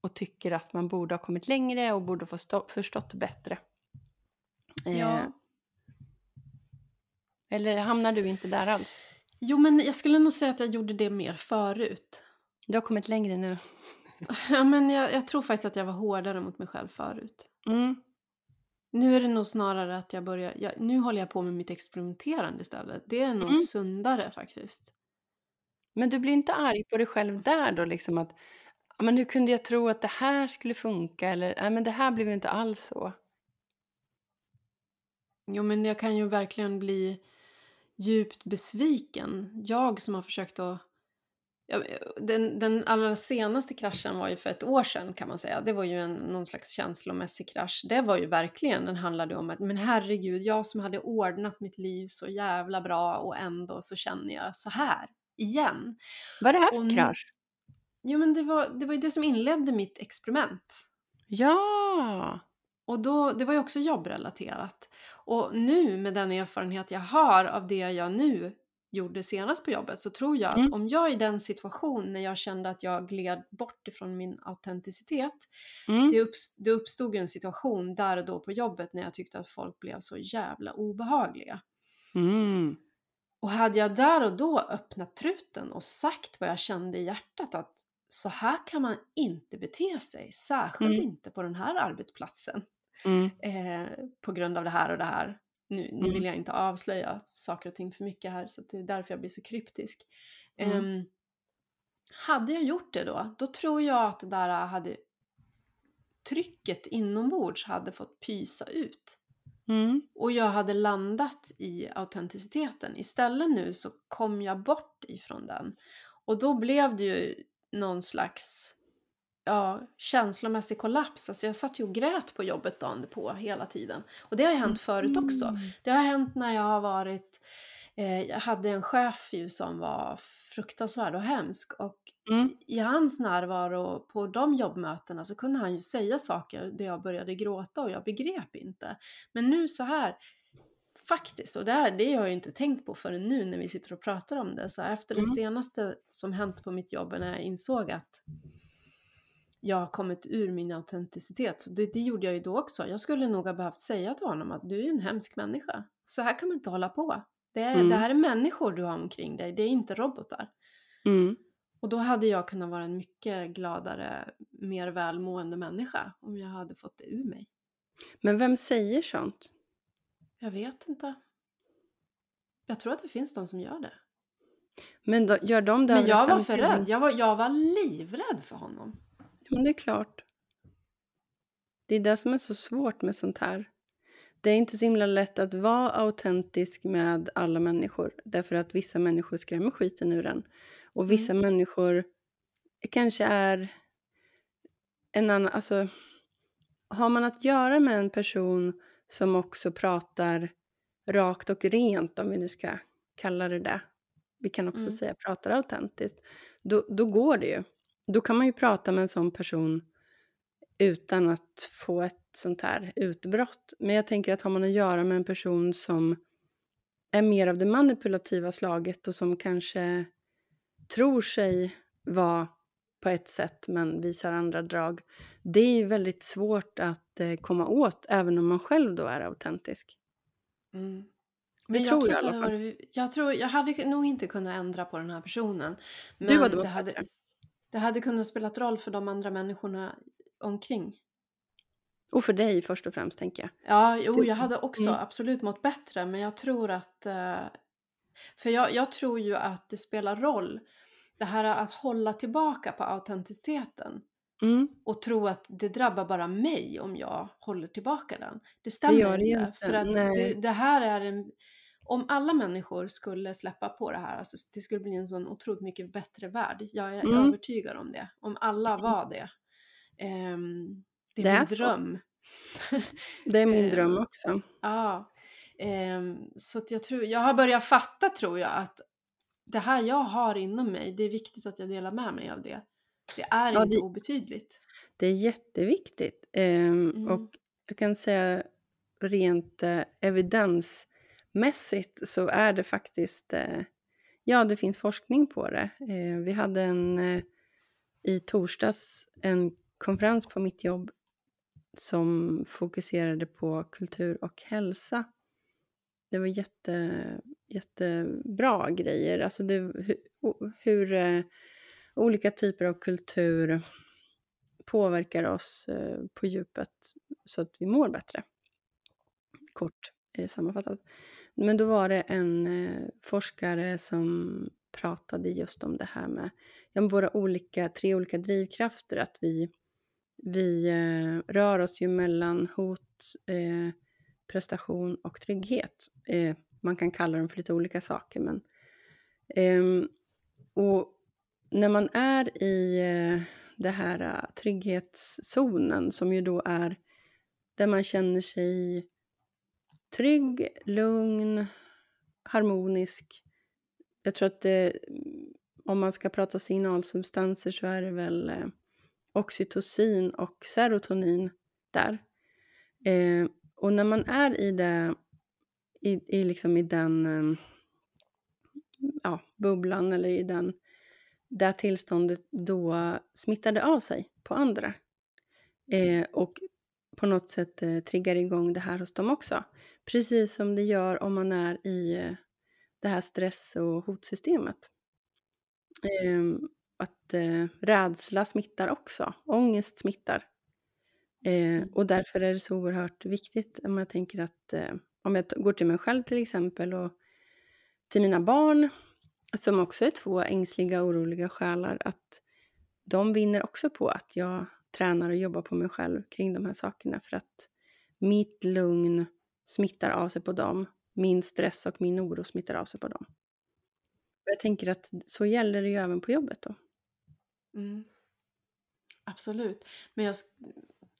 och tycker att man borde ha kommit längre och borde få förstått bättre. Ja. Eh, eller hamnar du inte där alls? Jo, men jag skulle nog säga att jag gjorde det mer förut. Du har kommit längre nu. Ja, men jag, jag tror faktiskt att jag var hårdare mot mig själv förut. Mm. Nu är det nog snarare att jag börjar... Jag, nu håller jag på med mitt experimenterande istället. Det är nog mm. sundare faktiskt. Men du blir inte arg på dig själv där då liksom att men hur kunde jag tro att det här skulle funka eller nej men det här blev ju inte alls så. Jo men jag kan ju verkligen bli djupt besviken. Jag som har försökt att den, den allra senaste kraschen var ju för ett år sedan kan man säga. Det var ju en, någon slags känslomässig krasch. Det var ju verkligen, den handlade om att men herregud, jag som hade ordnat mitt liv så jävla bra och ändå så känner jag så här igen. Vad är det här för krasch? Jo men det var, det var ju det som inledde mitt experiment. Ja! Och då, det var ju också jobbrelaterat. Och nu med den erfarenhet jag har av det jag nu gjorde senast på jobbet så tror jag mm. att om jag i den situation när jag kände att jag gled bort ifrån min autenticitet. Mm. Det, uppst det uppstod en situation där och då på jobbet när jag tyckte att folk blev så jävla obehagliga. Mm. Och hade jag där och då öppnat truten och sagt vad jag kände i hjärtat att så här kan man inte bete sig, särskilt Mm. inte på den här arbetsplatsen Mm. eh, på grund av det här och det här. Nu, nu Mm. vill jag inte avslöja saker och ting för mycket här så det är därför jag blir så kryptisk. Ehm, hade jag gjort det då, då tror jag att det där hade trycket inombords hade fått pysa ut. Mm. Och jag hade landat i autenticiteten. Istället nu så kom jag bort ifrån den. Och då blev det ju någon slags ja, känslomässig kollaps. Alltså jag satt ju och grät på jobbet dagen på hela tiden. Och det har ju hänt förut också. Mm. Det har hänt när jag har varit... Eh, jag hade en chef ju som var fruktansvärd och hemsk. Och Mm. i hans närvaro på de jobbmötena så kunde han ju säga saker där jag började gråta och jag begrep inte. Men nu så här, faktiskt, och det, här, det har jag ju inte tänkt på förrän nu när vi sitter och pratar om det. Så efter det Mm. senaste som hänt på mitt jobb när jag insåg att jag har kommit ur min autenticitet. Så det, det gjorde jag ju då också. Jag skulle nog ha behövt säga till honom att du är en hemsk människa. Så här kan man inte hålla på. Det, är, Mm. det här är människor du har omkring dig, det är inte robotar. Mm. Och då hade jag kunnat vara en mycket gladare, mer välmående människa om jag hade fått det ur mig. Men vem säger sånt? Jag vet inte. Jag tror att det finns de som gör det. Men då, gör de det Men jag var för rädd. Jag var, jag var livrädd för honom. Men det är klart. Det är det som är så svårt med sånt här. Det är inte så himla lätt att vara autentisk med alla människor. Därför att vissa människor skrämmer skiten ur en. Och vissa människor kanske är en annan... Alltså, har man att göra med en person som också pratar rakt och rent, om vi nu ska kalla det det. Vi kan också Mm. säga pratar autentiskt. Då, då går det ju. Då kan man ju prata med en sån person utan att få ett sånt här utbrott. Men jag tänker att har man att göra med en person som är mer av det manipulativa slaget och som kanske tror sig vara på ett sätt men visar andra drag. Det är ju väldigt svårt att eh, komma åt även om man själv då är autentisk. Mm. Det Men tror jag i det alla fall. varit, jag tror, jag hade nog inte kunnat ändra på den här personen. Men Du hade det varit hade, bättre. Det hade kunnat spela roll för de andra människorna omkring. Och för dig först och främst tänker jag. Ja, jo, jag hade också mm. absolut mått bättre, men jag tror att... eh, För jag, jag tror ju att det spelar roll. Det här att hålla tillbaka på autenticiteten Mm. och tro att det drabbar bara mig om jag håller tillbaka den. Det Det stämmer gör det inte. För att det, det här är en... Om alla människor skulle släppa på det här, alltså det skulle bli en sån otroligt mycket bättre värld. Jag är Mm. övertygad om det. Om alla var det. Ehm, det är Det är min så. dröm. Det är min Ehm, dröm också. Ja, ehm, så jag tror, jag har börjat fatta tror jag att det här jag har inom mig, det är viktigt att jag delar med mig av det. Det är Ja, inte det- obetydligt. Det är jätteviktigt. Ehm, Mm. Och jag kan säga rent eh, mässigt så är det faktiskt, eh, ja det finns forskning på det. Eh, vi hade en, eh, i torsdags en konferens på mitt jobb som fokuserade på kultur och hälsa. Det var jätte, jättebra grejer. Alltså det, hur, hur olika typer av kultur påverkar oss på djupet så att vi mår bättre. Kort eh, sammanfattat. Men då var det en eh, forskare som pratade just om det här med ja, våra olika, tre olika drivkrafter. Att vi, vi eh, rör oss ju mellan hot, eh, prestation och trygghet. Eh, man kan kalla dem för lite olika saker. Men, ehm, och när man är i eh, det här eh, trygghetszonen som ju då är där man känner sig trygg, lugn, harmonisk. Jag tror att det, mm, om man ska prata signalsubstanser så är det väl eh, oxytocin och serotonin där. Eh, och när man är i det, i, i, liksom i den eh, ja, bubblan eller i den, det tillståndet, då smittar det av sig på andra. Eh, och på något sätt eh, triggar igång det här hos dem också. Precis som det gör om man är i, eh, det här stress och hotsystemet. Eh, att eh, rädsla smittar också, ångest smittar. Eh, mm. och därför är det så oerhört viktigt om jag tänker att om jag går till mig själv till exempel och till mina barn som också är två ängsliga oroliga själar att de vinner också på att jag tränar och jobbar på mig själv kring de här sakerna för att mitt lugn smittar av sig på dem. Min stress och min oro smittar av sig på dem. Jag tänker att så gäller det ju även på jobbet då. Mm. Absolut. Men jag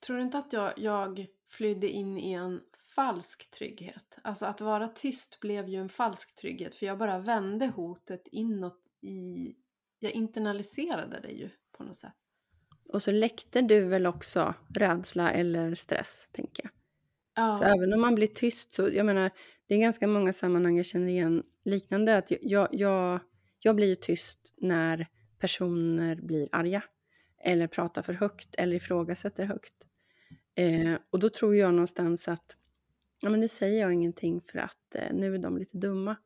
tror inte att jag, jag flydde in i en falsk trygghet. Alltså att vara tyst blev ju en falsk trygghet för jag bara vände hotet inåt i... Jag internaliserade det ju på något sätt. Och så läckte du väl också rädsla eller stress, tänker jag. Ja. Så även om man blir tyst så, jag menar, det är ganska många sammanhang jag känner igen liknande. Att jag, jag, jag blir tyst när personer blir arga. Eller pratar för högt eller ifrågasätter högt. Eh, och då tror jag någonstans att ja, men nu säger jag ingenting för att eh, nu är de lite dumma.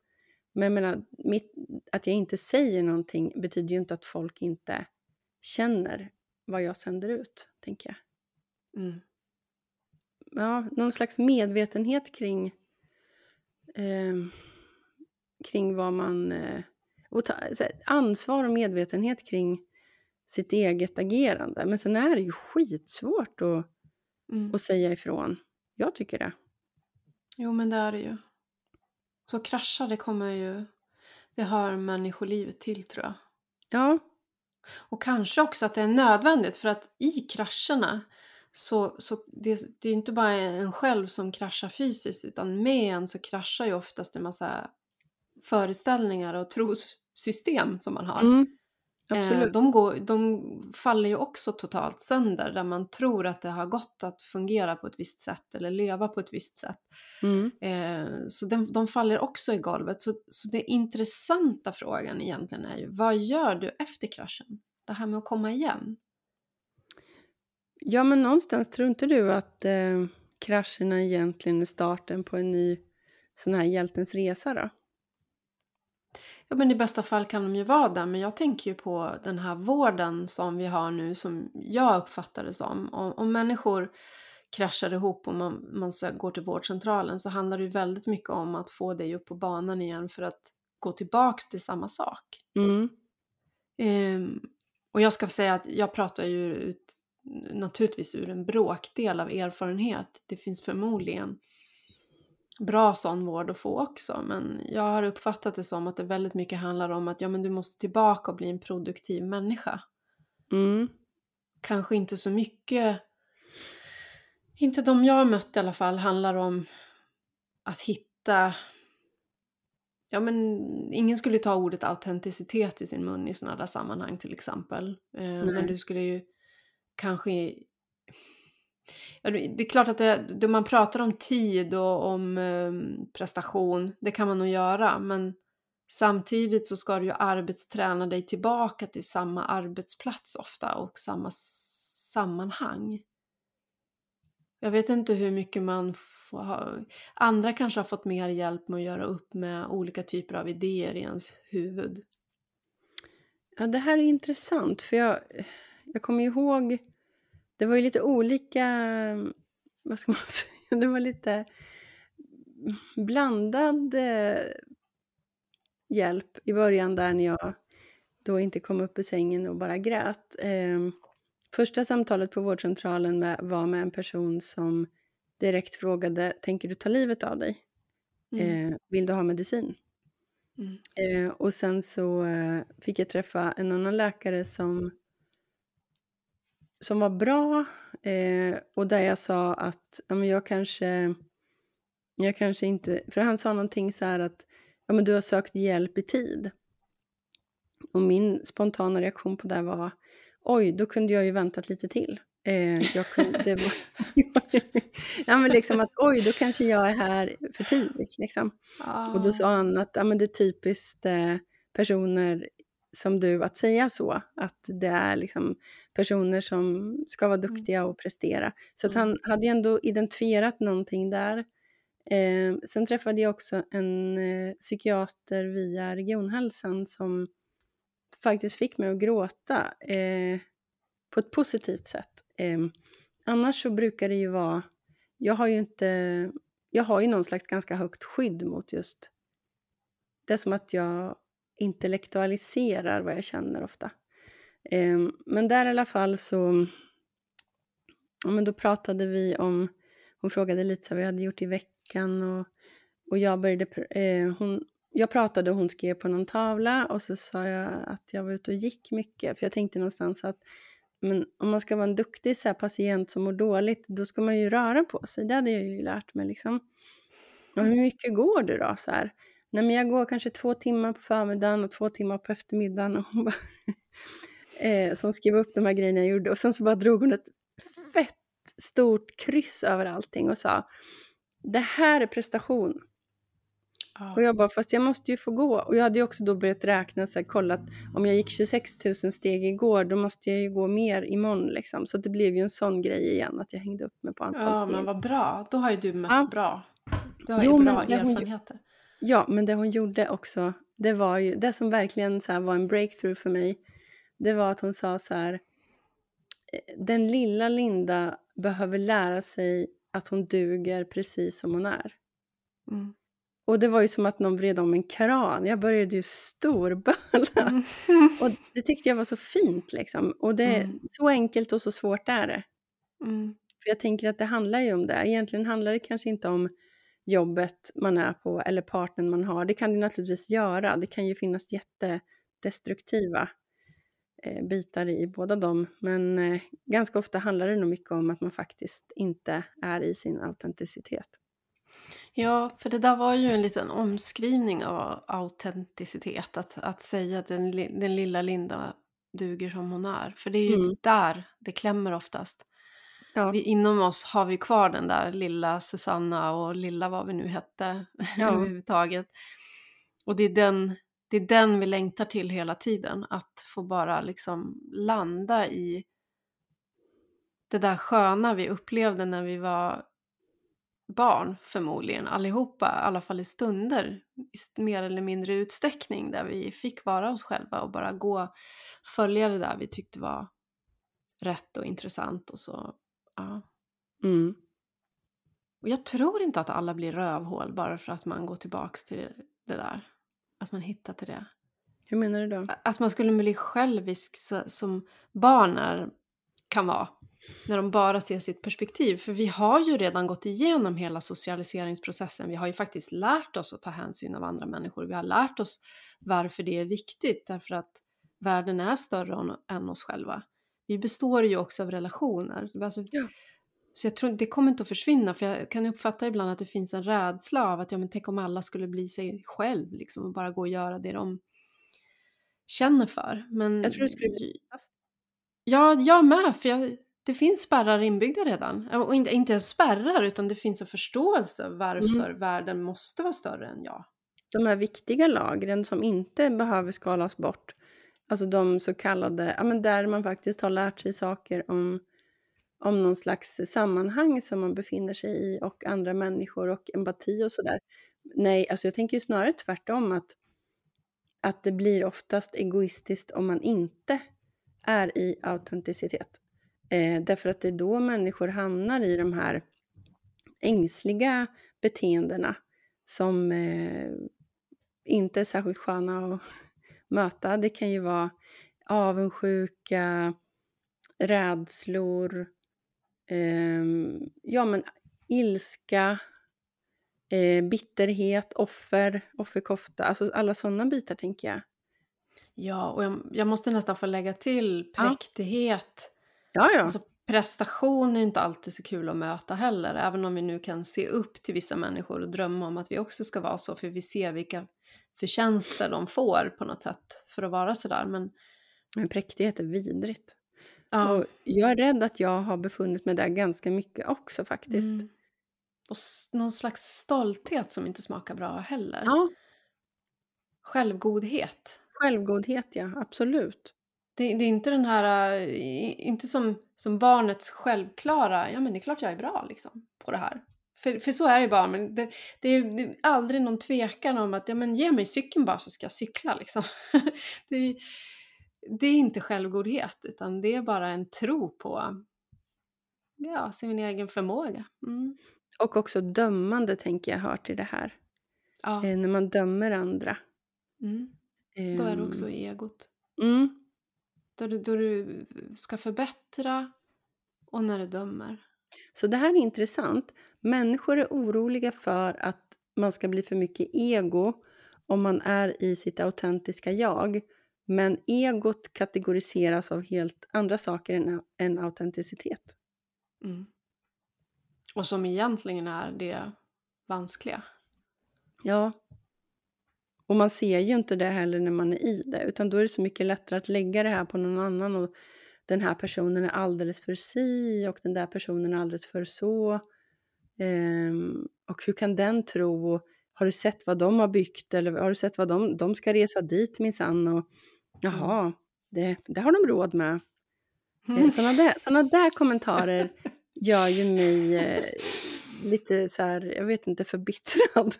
Men jag menar, mitt, att jag inte säger någonting betyder ju inte att folk inte känner vad jag sänder ut, tänker jag. Mm. Ja, någon slags medvetenhet kring, eh, kring vad man... Eh, och ta, här, ansvar och medvetenhet kring sitt eget agerande. Men sen är det ju skitsvårt att, mm. att säga ifrån. Jag tycker det. Jo, men det är det ju. Så krascha, det kommer ju... Det hör människolivet till, tror jag. Ja. Och kanske också att det är nödvändigt, för att i krascherna så, så det, det är ju inte bara en själv som kraschar fysiskt, utan med en så kraschar ju oftast en massa föreställningar och trossystem som man har. Mm. Eh. De, går, de faller ju också totalt sönder där man tror att det har gått att fungera på ett visst sätt eller leva på ett visst sätt. Mm. Eh, så de, de, faller också i golvet. Så, så det intressanta frågan egentligen är ju vad gör du efter kraschen? Det här med att komma igen. Ja, men någonstans tror inte du att eh, krascherna egentligen är starten på en ny sån här hjältens resa då? Ja, men i bästa fall kan de ju vara där, men jag tänker ju på den här vården som vi har nu som jag uppfattar det som. Om, om människor kraschar ihop och man, man går till vårdcentralen så handlar det ju väldigt mycket om att få dig upp på banan igen för att gå tillbaks till samma sak. Mm. Um, och jag ska säga att jag pratar ju ut, naturligtvis ur en bråkdel av erfarenhet. Det finns förmodligen bra sån vård att få också. Men jag har uppfattat det som att det väldigt mycket handlar om att ja, men du måste tillbaka och bli en produktiv människa. Mm. Kanske inte så mycket, inte de jag har mött i alla fall, handlar om att hitta Ja men ingen skulle ta ordet autenticitet i sin mun i sådana där sammanhang till exempel. Eh, men du skulle ju kanske Ja, det är klart att det, det, man pratar om tid och om eh, prestation, det kan man nog göra, men samtidigt så ska du ju arbetsträna dig tillbaka till samma arbetsplats ofta och samma sammanhang. Jag vet inte hur mycket man får ha. Andra kanske har fått mer hjälp med att göra upp med olika typer av idéer i ens huvud. Ja, det här är intressant, för jag, jag kommer ihåg det var ju lite olika, vad ska man säga, det var lite blandad eh, hjälp i början där när jag då inte kom upp ur sängen och bara grät. Eh, första samtalet på vårdcentralen med, var med en person som direkt frågade, tänker du ta livet av dig? Mm. Eh, vill du ha medicin? Mm. Eh, och sen så fick jag träffa en annan läkare som som var bra eh, och där jag sa att ja, men jag kanske jag kanske inte, för han sa någonting så här att ja, men du har sökt hjälp i tid. Och min spontana reaktion på det var oj, då kunde jag ju väntat lite till. Eh, jag kunde, var, ja, men liksom att oj, då kanske jag är här för tidigt. Liksom. Oh. Och då sa han att ja, men det är typiskt eh, personer som du att säga så, att det är liksom personer som ska vara mm. duktiga och prestera. Så att han hade ändå identifierat någonting där Eh, sen träffade jag också en eh, psykiater via regionhälsan som faktiskt fick mig att gråta eh, på ett positivt sätt. Eh, annars så brukar det ju vara... Jag har ju inte... Jag har ju någon slags ganska högt skydd mot just... Det är som att jag intellektualiserar vad jag känner ofta. Eh, men där i alla fall så... Ja, men då pratade vi om... Hon frågade lite vad vi hade gjort i veckan och, och jag började... Eh, hon, jag pratade och hon skrev på någon tavla och så sa jag att jag var ute och gick mycket. För jag tänkte någonstans att men om man ska vara en duktig så här, patient som mår dåligt, då ska man ju röra på sig. Det hade jag ju lärt mig liksom. Och hur mycket går du då? Så här? Nej, men jag går kanske två timmar på förmiddagen och två timmar på eftermiddagen. Och hon bara eh, så hon skrev upp de här grejerna jag gjorde och sen så bara drog hon ett fett stort kryss över allting och sa det här är prestation. Ja. Och jag bara, fast jag måste ju få gå. Och jag hade ju också då börjat räkna, så här, kollat, om jag gick 26 000 steg igår, då måste jag ju gå mer imorgon liksom. Så det blev ju en sån grej igen, att jag hängde upp mig på antal ja, steg. Ja, men vad bra. Då har ju du mött ja. bra. Du har jo, ju bra erfarenheter. Hon, ja, men det hon gjorde också, det var ju, det som verkligen så var en breakthrough för mig, det var att hon sa så här, eh, den lilla Linda behöver lära sig att hon duger precis som hon är. Mm. Och det var ju som att någon vred om en kran. Jag började ju storböla. Mm. Och det tyckte jag var så fint liksom. Och det är mm. så enkelt och så svårt är det. Mm. För jag tänker att det handlar ju om det. Egentligen handlar det kanske inte om jobbet man är på eller partnern man har. Det kan det naturligtvis göra. Det kan ju finnas jättedestruktiva eh, bitar i båda dem. Men eh, ganska ofta handlar det nog mycket om att man faktiskt inte är i sin autenticitet. Ja, för det där var ju en liten omskrivning av autenticitet. Att, att säga att den, den lilla Linda duger som hon är. För det är ju mm. där det klämmer oftast. Ja. Vi, inom oss har vi kvar den där lilla Susanna och lilla vad vi nu hette ja. överhuvudtaget. Och det är, den, det är den vi längtar till hela tiden. Att få bara liksom landa i det där sköna vi upplevde när vi var barn förmodligen allihopa, i alla fall i stunder, i mer eller mindre utsträckning där vi fick vara oss själva och bara gå, följa det där vi tyckte var rätt och intressant och så, ja. Mm. Och jag tror inte att alla blir rövhål bara för att man går tillbaks till det där. Att man hittar till det. Hur menar du då? Att man skulle bli självisk så, som barn är, kan vara. När de bara ser sitt perspektiv. För vi har ju redan gått igenom hela socialiseringsprocessen. Vi har ju faktiskt lärt oss att ta hänsyn av andra människor. Vi har lärt oss varför det är viktigt. Därför att världen är större än oss själva. Vi består ju också av relationer. Alltså, ja. Så jag tror det kommer inte att försvinna. För jag kan uppfatta ibland att det finns en rädsla av att ja, men tänk om alla skulle bli sig själv liksom, och bara gå och göra det de känner för. Men, jag tror det skulle bli Ja, jag med. För jag, det finns spärrar inbyggda redan. Och inte, inte ens spärrar, utan det finns en förståelse varför mm. världen måste vara större än jag. De här viktiga lagren som inte behöver skalas bort, alltså de så kallade, ja men där man faktiskt har lärt sig saker om, om någon slags sammanhang som man befinner sig i och andra människor och empati och sådär. Nej, alltså jag tänker ju snarare tvärtom att, att det blir oftast egoistiskt om man inte är i autenticitet. Eh, därför att det är då människor hamnar i de här ängsliga beteendena som eh, inte är särskilt sköna att möta. Det kan ju vara avundsjuka, rädslor, eh, ja men ilska, eh, bitterhet, offer, offerkofta, alltså alla sådana bitar tänker jag. Ja, och jag, jag måste nästan få lägga till präktighet. Ja, ja. Alltså, prestation är inte alltid så kul att möta heller, även om vi nu kan se upp till vissa människor och drömma om att vi också ska vara så, för vi ser vilka förtjänster de får på något sätt för att vara sådär. Men, men präktighet är vidrigt. Ja. Och jag är rädd att jag har befunnit mig där ganska mycket också faktiskt. Mm. Och någon slags stolthet som inte smakar bra heller. Ja. Självgodhet. Självgodhet, ja. Absolut. Det, det, är inte den här, inte som, som barnets självklara, ja men det är klart jag är bra liksom på det här. För, för så är det bara, men det, det, är, är aldrig någon tvekan om att ja, men ge mig cykeln bara så ska jag cykla. Liksom. det, det är inte självgodhet, utan det är bara en tro på ja, sin egen förmåga. Mm. Och också dömande tänker jag hör till det här. Ja. Eh, när man dömer andra. Mm. Då är det också ehm, egot. Mm. Då, du, då du ska förbättra och när du dömer. Så det här är intressant. Människor är oroliga för att man ska bli för mycket ego om man är i sitt autentiska jag. Men egot kategoriseras av helt andra saker än, än autenticitet. Mm. Och som egentligen är det vanskliga. Ja. Och man ser ju inte det heller när man är i det, utan då är det så mycket lättare att lägga det här på någon annan och den här personen är alldeles för si och den där personen är alldeles för så. Um, och hur kan den tro? Har du sett vad de har byggt? Eller har du sett vad de, de ska resa dit minsann? Och jaha, mm. det, det har de råd med. Mm. Sådana där, såna där kommentarer gör ju mig eh, lite så här, jag vet inte, förbittrad.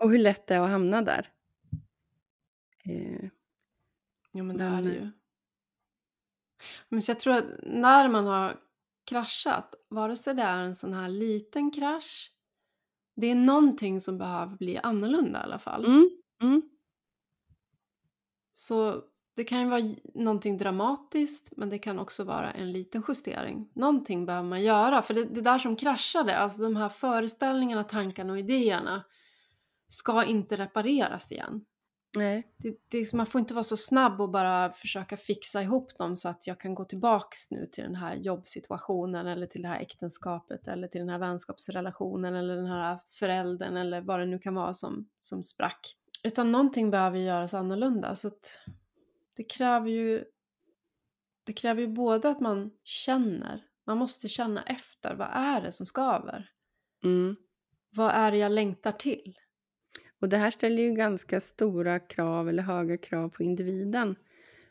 Och hur lätt det är att hamna där. Eh, jo men det är det ju. Men så jag tror att när man har kraschat, vare sig det är en sån här liten krasch, det är någonting som behöver bli annorlunda i alla fall. Mm, mm. Så det kan ju vara någonting dramatiskt men det kan också vara en liten justering. Någonting behöver man göra för det, det där som kraschade, alltså de här föreställningarna, tankarna och idéerna ska inte repareras igen. Nej. Det, det, man får inte vara så snabb och bara försöka fixa ihop dem så att jag kan gå tillbaks nu till den här jobbsituationen eller till det här äktenskapet eller till den här vänskapsrelationen eller den här föräldern eller vad det nu kan vara som, som sprack. Utan någonting behöver göras annorlunda så att det kräver ju det kräver ju både att man känner, man måste känna efter, vad är det som skaver? Mm. Vad är det jag längtar till? Och det här ställer ju ganska stora krav eller höga krav på individen.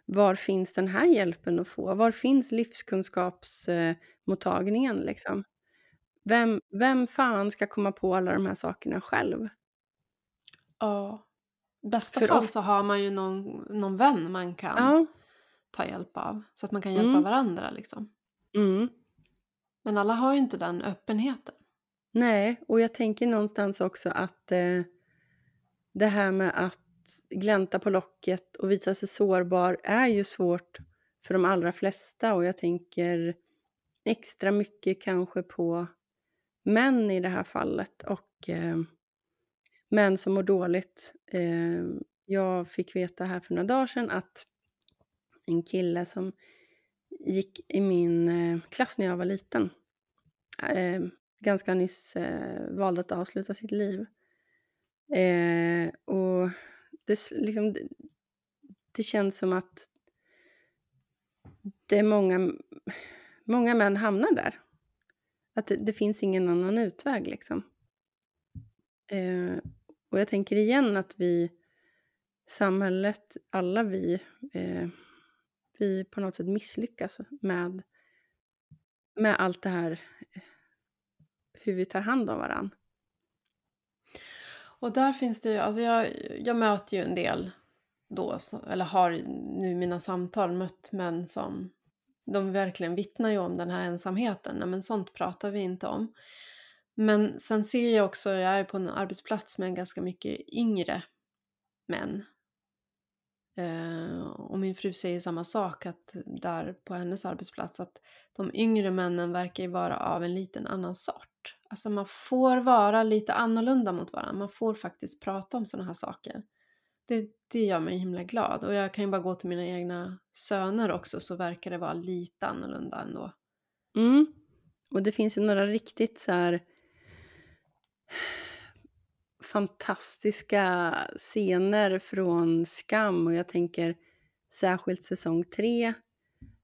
Var finns den här hjälpen att få? Var finns livskunskapsmottagningen liksom? Vem, vem fan ska komma på alla de här sakerna själv? Ja. I bästa För fall så har man ju någon, någon vän man kan ja. ta hjälp av. Så att man kan hjälpa mm. varandra liksom. Mm. Men alla har ju inte den öppenheten. Nej, och jag tänker någonstans också att eh, det här med att glänta på locket och visa sig sårbar är ju svårt för de allra flesta och jag tänker extra mycket kanske på män i det här fallet och eh, män som mår dåligt. Eh, jag fick veta här för några dagar sedan att en kille som gick i min eh, klass när jag var liten eh, ganska nyss eh, valde att avsluta sitt liv. Eh, och det, liksom, det, det, känns som att det är många, många män hamnar där. Att det, det finns ingen annan utväg liksom. Eh, och jag tänker igen att vi, samhället, alla vi, eh, vi på något sätt misslyckas med, med allt det här, eh, hur vi tar hand om varandra. Och där finns det ju, alltså jag, jag möter ju en del då, eller har nu i mina samtal mött män som de verkligen vittnar ju om den här ensamheten. Nej, men sånt pratar vi inte om. Men sen ser jag också, jag är på en arbetsplats med ganska mycket yngre män. Eh, och min fru säger samma sak att där på hennes arbetsplats att de yngre männen verkar ju vara av en liten annan sort. Alltså man får vara lite annorlunda mot varandra. Man får faktiskt prata om sådana här saker. Det, det gör mig himla glad. Och jag kan ju bara gå till mina egna söner också så verkar det vara lite annorlunda ändå. Mm. Och det finns ju några riktigt så här fantastiska scener från Skam och jag tänker särskilt säsong tre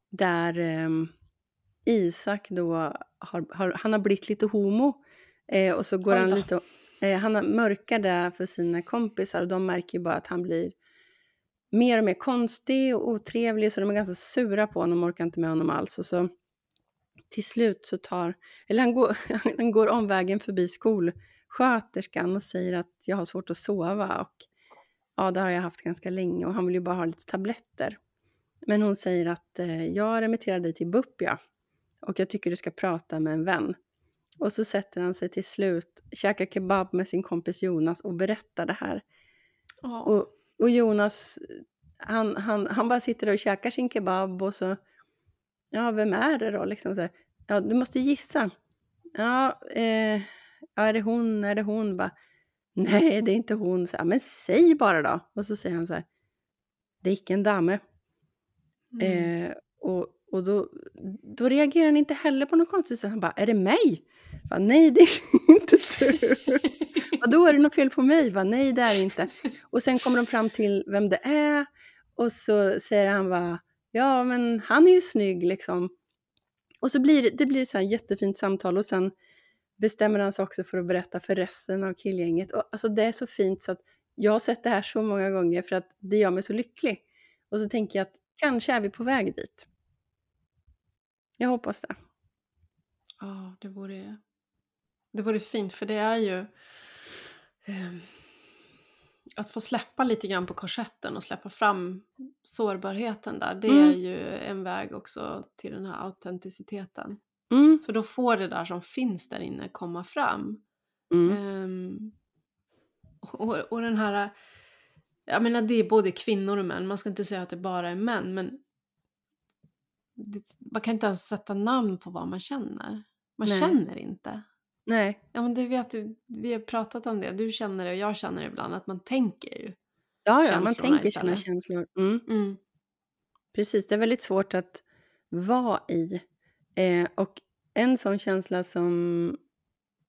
där eh, Isak då har, har, han har blivit lite homo. Eh, och så går han lite eh, han mörkar det för sina kompisar och de märker ju bara att han blir mer och mer konstig och otrevlig så de är ganska sura på honom och orkar inte med honom alls. Och så till slut så tar, eller han går, han går omvägen förbi skolsköterskan och säger att jag har svårt att sova och ja, det har jag haft ganska länge och han vill ju bara ha lite tabletter. Men hon säger att eh, jag remitterar dig till BUP ja, och jag tycker du ska prata med en vän. Och så sätter han sig till slut, käkar kebab med sin kompis Jonas och berättar det här. Oh. Och, och, Jonas, han, han, han bara sitter och käkar sin kebab och så, ja, vem är det då? Liksom så här, ja, du måste gissa. Ja, eh, är det hon, är det hon? Bara, Nej, det är inte hon. Så här, men säg bara då. Och så säger han så här, det är icke en dame. Mm. Eh, och och då, då reagerar han inte heller på något konstigt sätt. Han bara, är det mig? Bara, Nej, det är inte du. och då är det något fel på mig. Bara, Nej, det är det inte. Och sen kommer de fram till vem det är. Och så säger han bara, ja men han är ju snygg liksom. Och så blir det, det blir så här jättefint samtal och sen bestämmer han sig också för att berätta för resten av killgänget. Och alltså det är så fint så att jag har sett det här så många gånger för att det gör mig så lycklig. Och så tänker jag att kanske är vi på väg dit. Jag hoppas det. Ja, det vore, det vore fint för det är ju eh, att få släppa lite grann på korsetten och släppa fram sårbarheten där. Det mm. är ju en väg också till den här autenticiteten. Mm. För då får det där som finns där inne komma fram. Mm. Um, och, och den här, jag menar det är både kvinnor och män, man ska inte säga att det bara är män, men man kan inte ens sätta namn på vad man känner. Man Nej. känner inte. Nej. Ja men det vet du, vi har pratat om det, du känner det och jag känner det ibland, att man tänker ju. Ja, ja man tänker istället. sina känslor. Mm. Mm. Precis, det är väldigt svårt att vara i. Eh, och en sån känsla som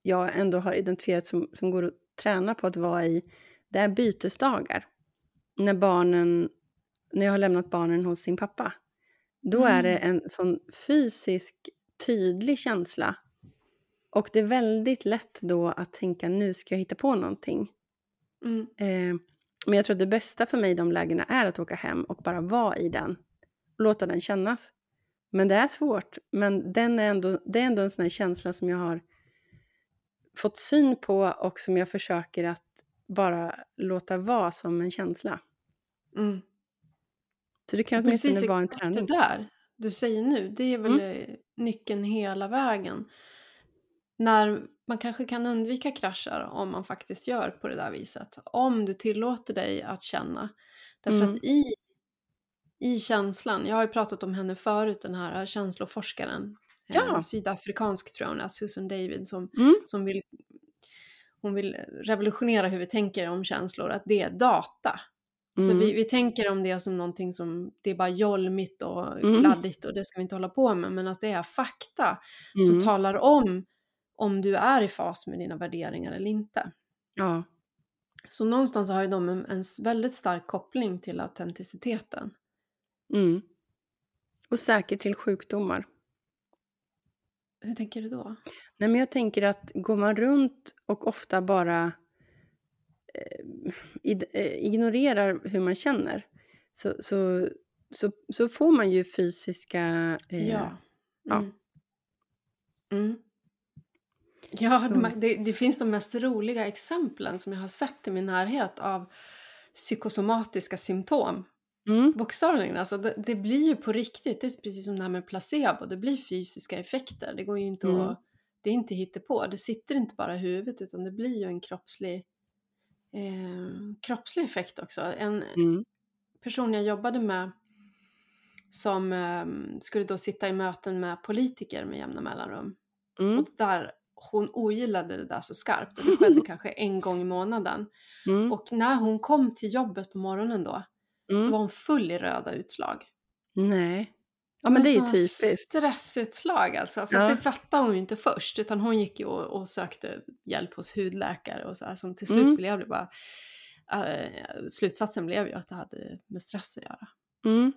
jag ändå har identifierat som, som går att träna på att vara i, det är bytesdagar. När barnen, när jag har lämnat barnen hos sin pappa. Då är det mm. en sån fysisk, tydlig känsla. Och det är väldigt lätt då att tänka nu ska jag hitta på någonting. Mm. Eh, men jag tror att det bästa för mig i de lägena är att åka hem och bara vara i den. Och låta den kännas. Men det är svårt. Men den är ändå, det är ändå en sån här känsla som jag har fått syn på och som jag försöker att bara låta vara som en känsla. Mm. Så det kan åtminstone vara en träning. Det där du säger nu, det är väl mm. nyckeln hela vägen. När man kanske kan undvika krascher om man faktiskt gör på det där viset. Om du tillåter dig att känna. Därför mm. att i, i känslan, jag har ju pratat om henne förut, den här känsloforskaren. Ja. Eh, sydafrikansk tror jag Susan David, som, mm. som vill hon vill revolutionera hur vi tänker om känslor, att det är data. Mm. Så vi, vi tänker om det som någonting som det är bara jolmigt och mm. kladdigt och det ska vi inte hålla på med, men att det är fakta mm. som talar om om du är i fas med dina värderingar eller inte. Ja. Så någonstans har ju de en, en väldigt stark koppling till autenticiteten. Mm. Och säkert till sjukdomar. Hur tänker du då? Nej, men jag tänker att går man runt och ofta bara ignorerar hur man känner så, så, så, så får man ju fysiska... Eh, ja. Mm. Ja, mm. ja det, det, finns de mest roliga exemplen som jag har sett i min närhet av psykosomatiska symptom. Mm. Bokstavligen, alltså det, det, blir ju på riktigt, det är precis som det här med placebo, det blir fysiska effekter. Det går ju inte mm. att, det är inte på. det sitter inte bara i huvudet utan det blir ju en kroppslig eh, kroppslig effekt också. En mm. person jag jobbade med som eh, skulle då sitta i möten med politiker med jämna mellanrum. Mm. Och där hon ogillade det där så skarpt och det skedde kanske en gång i månaden. Mm. Och när hon kom till jobbet på morgonen då så mm. var hon full i röda utslag. Nej. Ja men det är ju typiskt. Stressutslag alltså. Fast ja. det fattade hon ju inte först utan hon gick ju och, och sökte hjälp hos hudläkare och så här, som till slut mm. blev det bara äh, slutsatsen blev ju att det hade med stress att göra. Mm.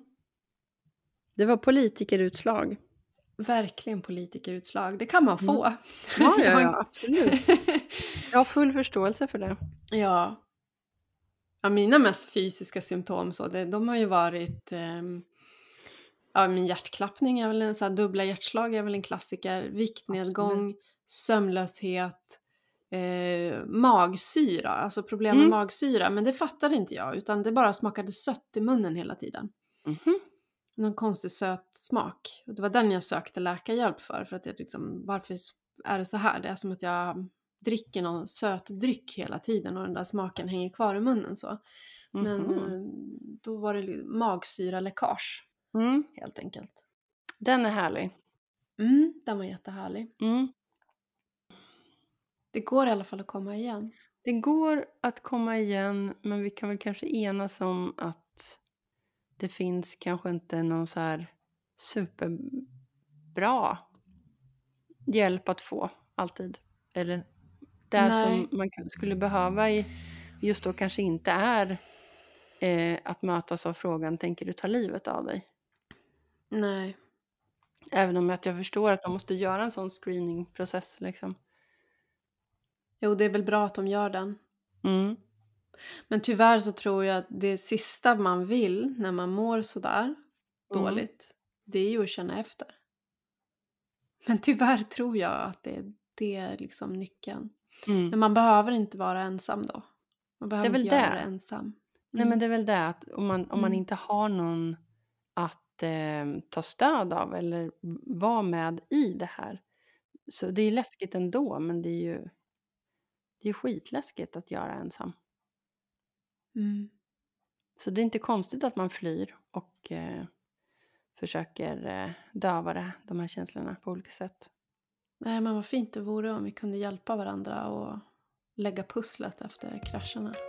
Det var politikerutslag. Verkligen politikerutslag. Det kan man få. Mm. Ja, ja, ja, absolut. Jag har full förståelse för det. Ja. ja mina mest fysiska symptom så, det, de har ju varit eh, Ja, men hjärtklappning är väl en så här, dubbla hjärtslag är väl en klassiker. Viktnedgång, Absolut. sömnlöshet, eh, magsyra, alltså problem med Mm. magsyra. Men det fattade inte jag, utan det bara smakade sött i munnen hela tiden. Mhm. Någon konstig söt smak. Och det var den jag sökte läkarhjälp för. För att jag liksom, varför är det så här? Det är som att jag dricker någon söt dryck hela tiden och den där smaken hänger kvar i munnen så. Men Mhm. eh, då var det li- magsyraläckage Mm. helt enkelt. Den är härlig. Mm, den var jättehärlig. Mm. Det går i alla fall att komma igen. Det går att komma igen, men vi kan väl kanske enas om att det finns kanske inte någon så här superbra hjälp att få alltid. Eller det Nej. som man skulle behöva i, just då kanske inte är eh, att mötas av frågan tänker du ta livet av dig? Nej. Även om att jag förstår att de måste göra en sån screeningprocess liksom. Jo, det är väl bra att de gör den. Mm. Men tyvärr så tror jag att det sista man vill när man mår sådär Mm. dåligt, det är ju att känna efter. Men tyvärr tror jag att det, det är liksom nyckeln. Mm. Men man behöver inte vara ensam då. Man behöver väl inte göra det. det ensam. Nej men det är väl det att om man, om man Mm. inte har någon att eh, ta stöd av eller vara med i det här. Så det är läskigt ändå men det är ju det är skitläskigt att göra ensam. Mm. Så det är inte konstigt att man flyr och eh, försöker eh, döva det, de här känslorna på olika sätt. Nej men vad fint det vore om vi kunde hjälpa varandra och lägga pusslet efter krascherna.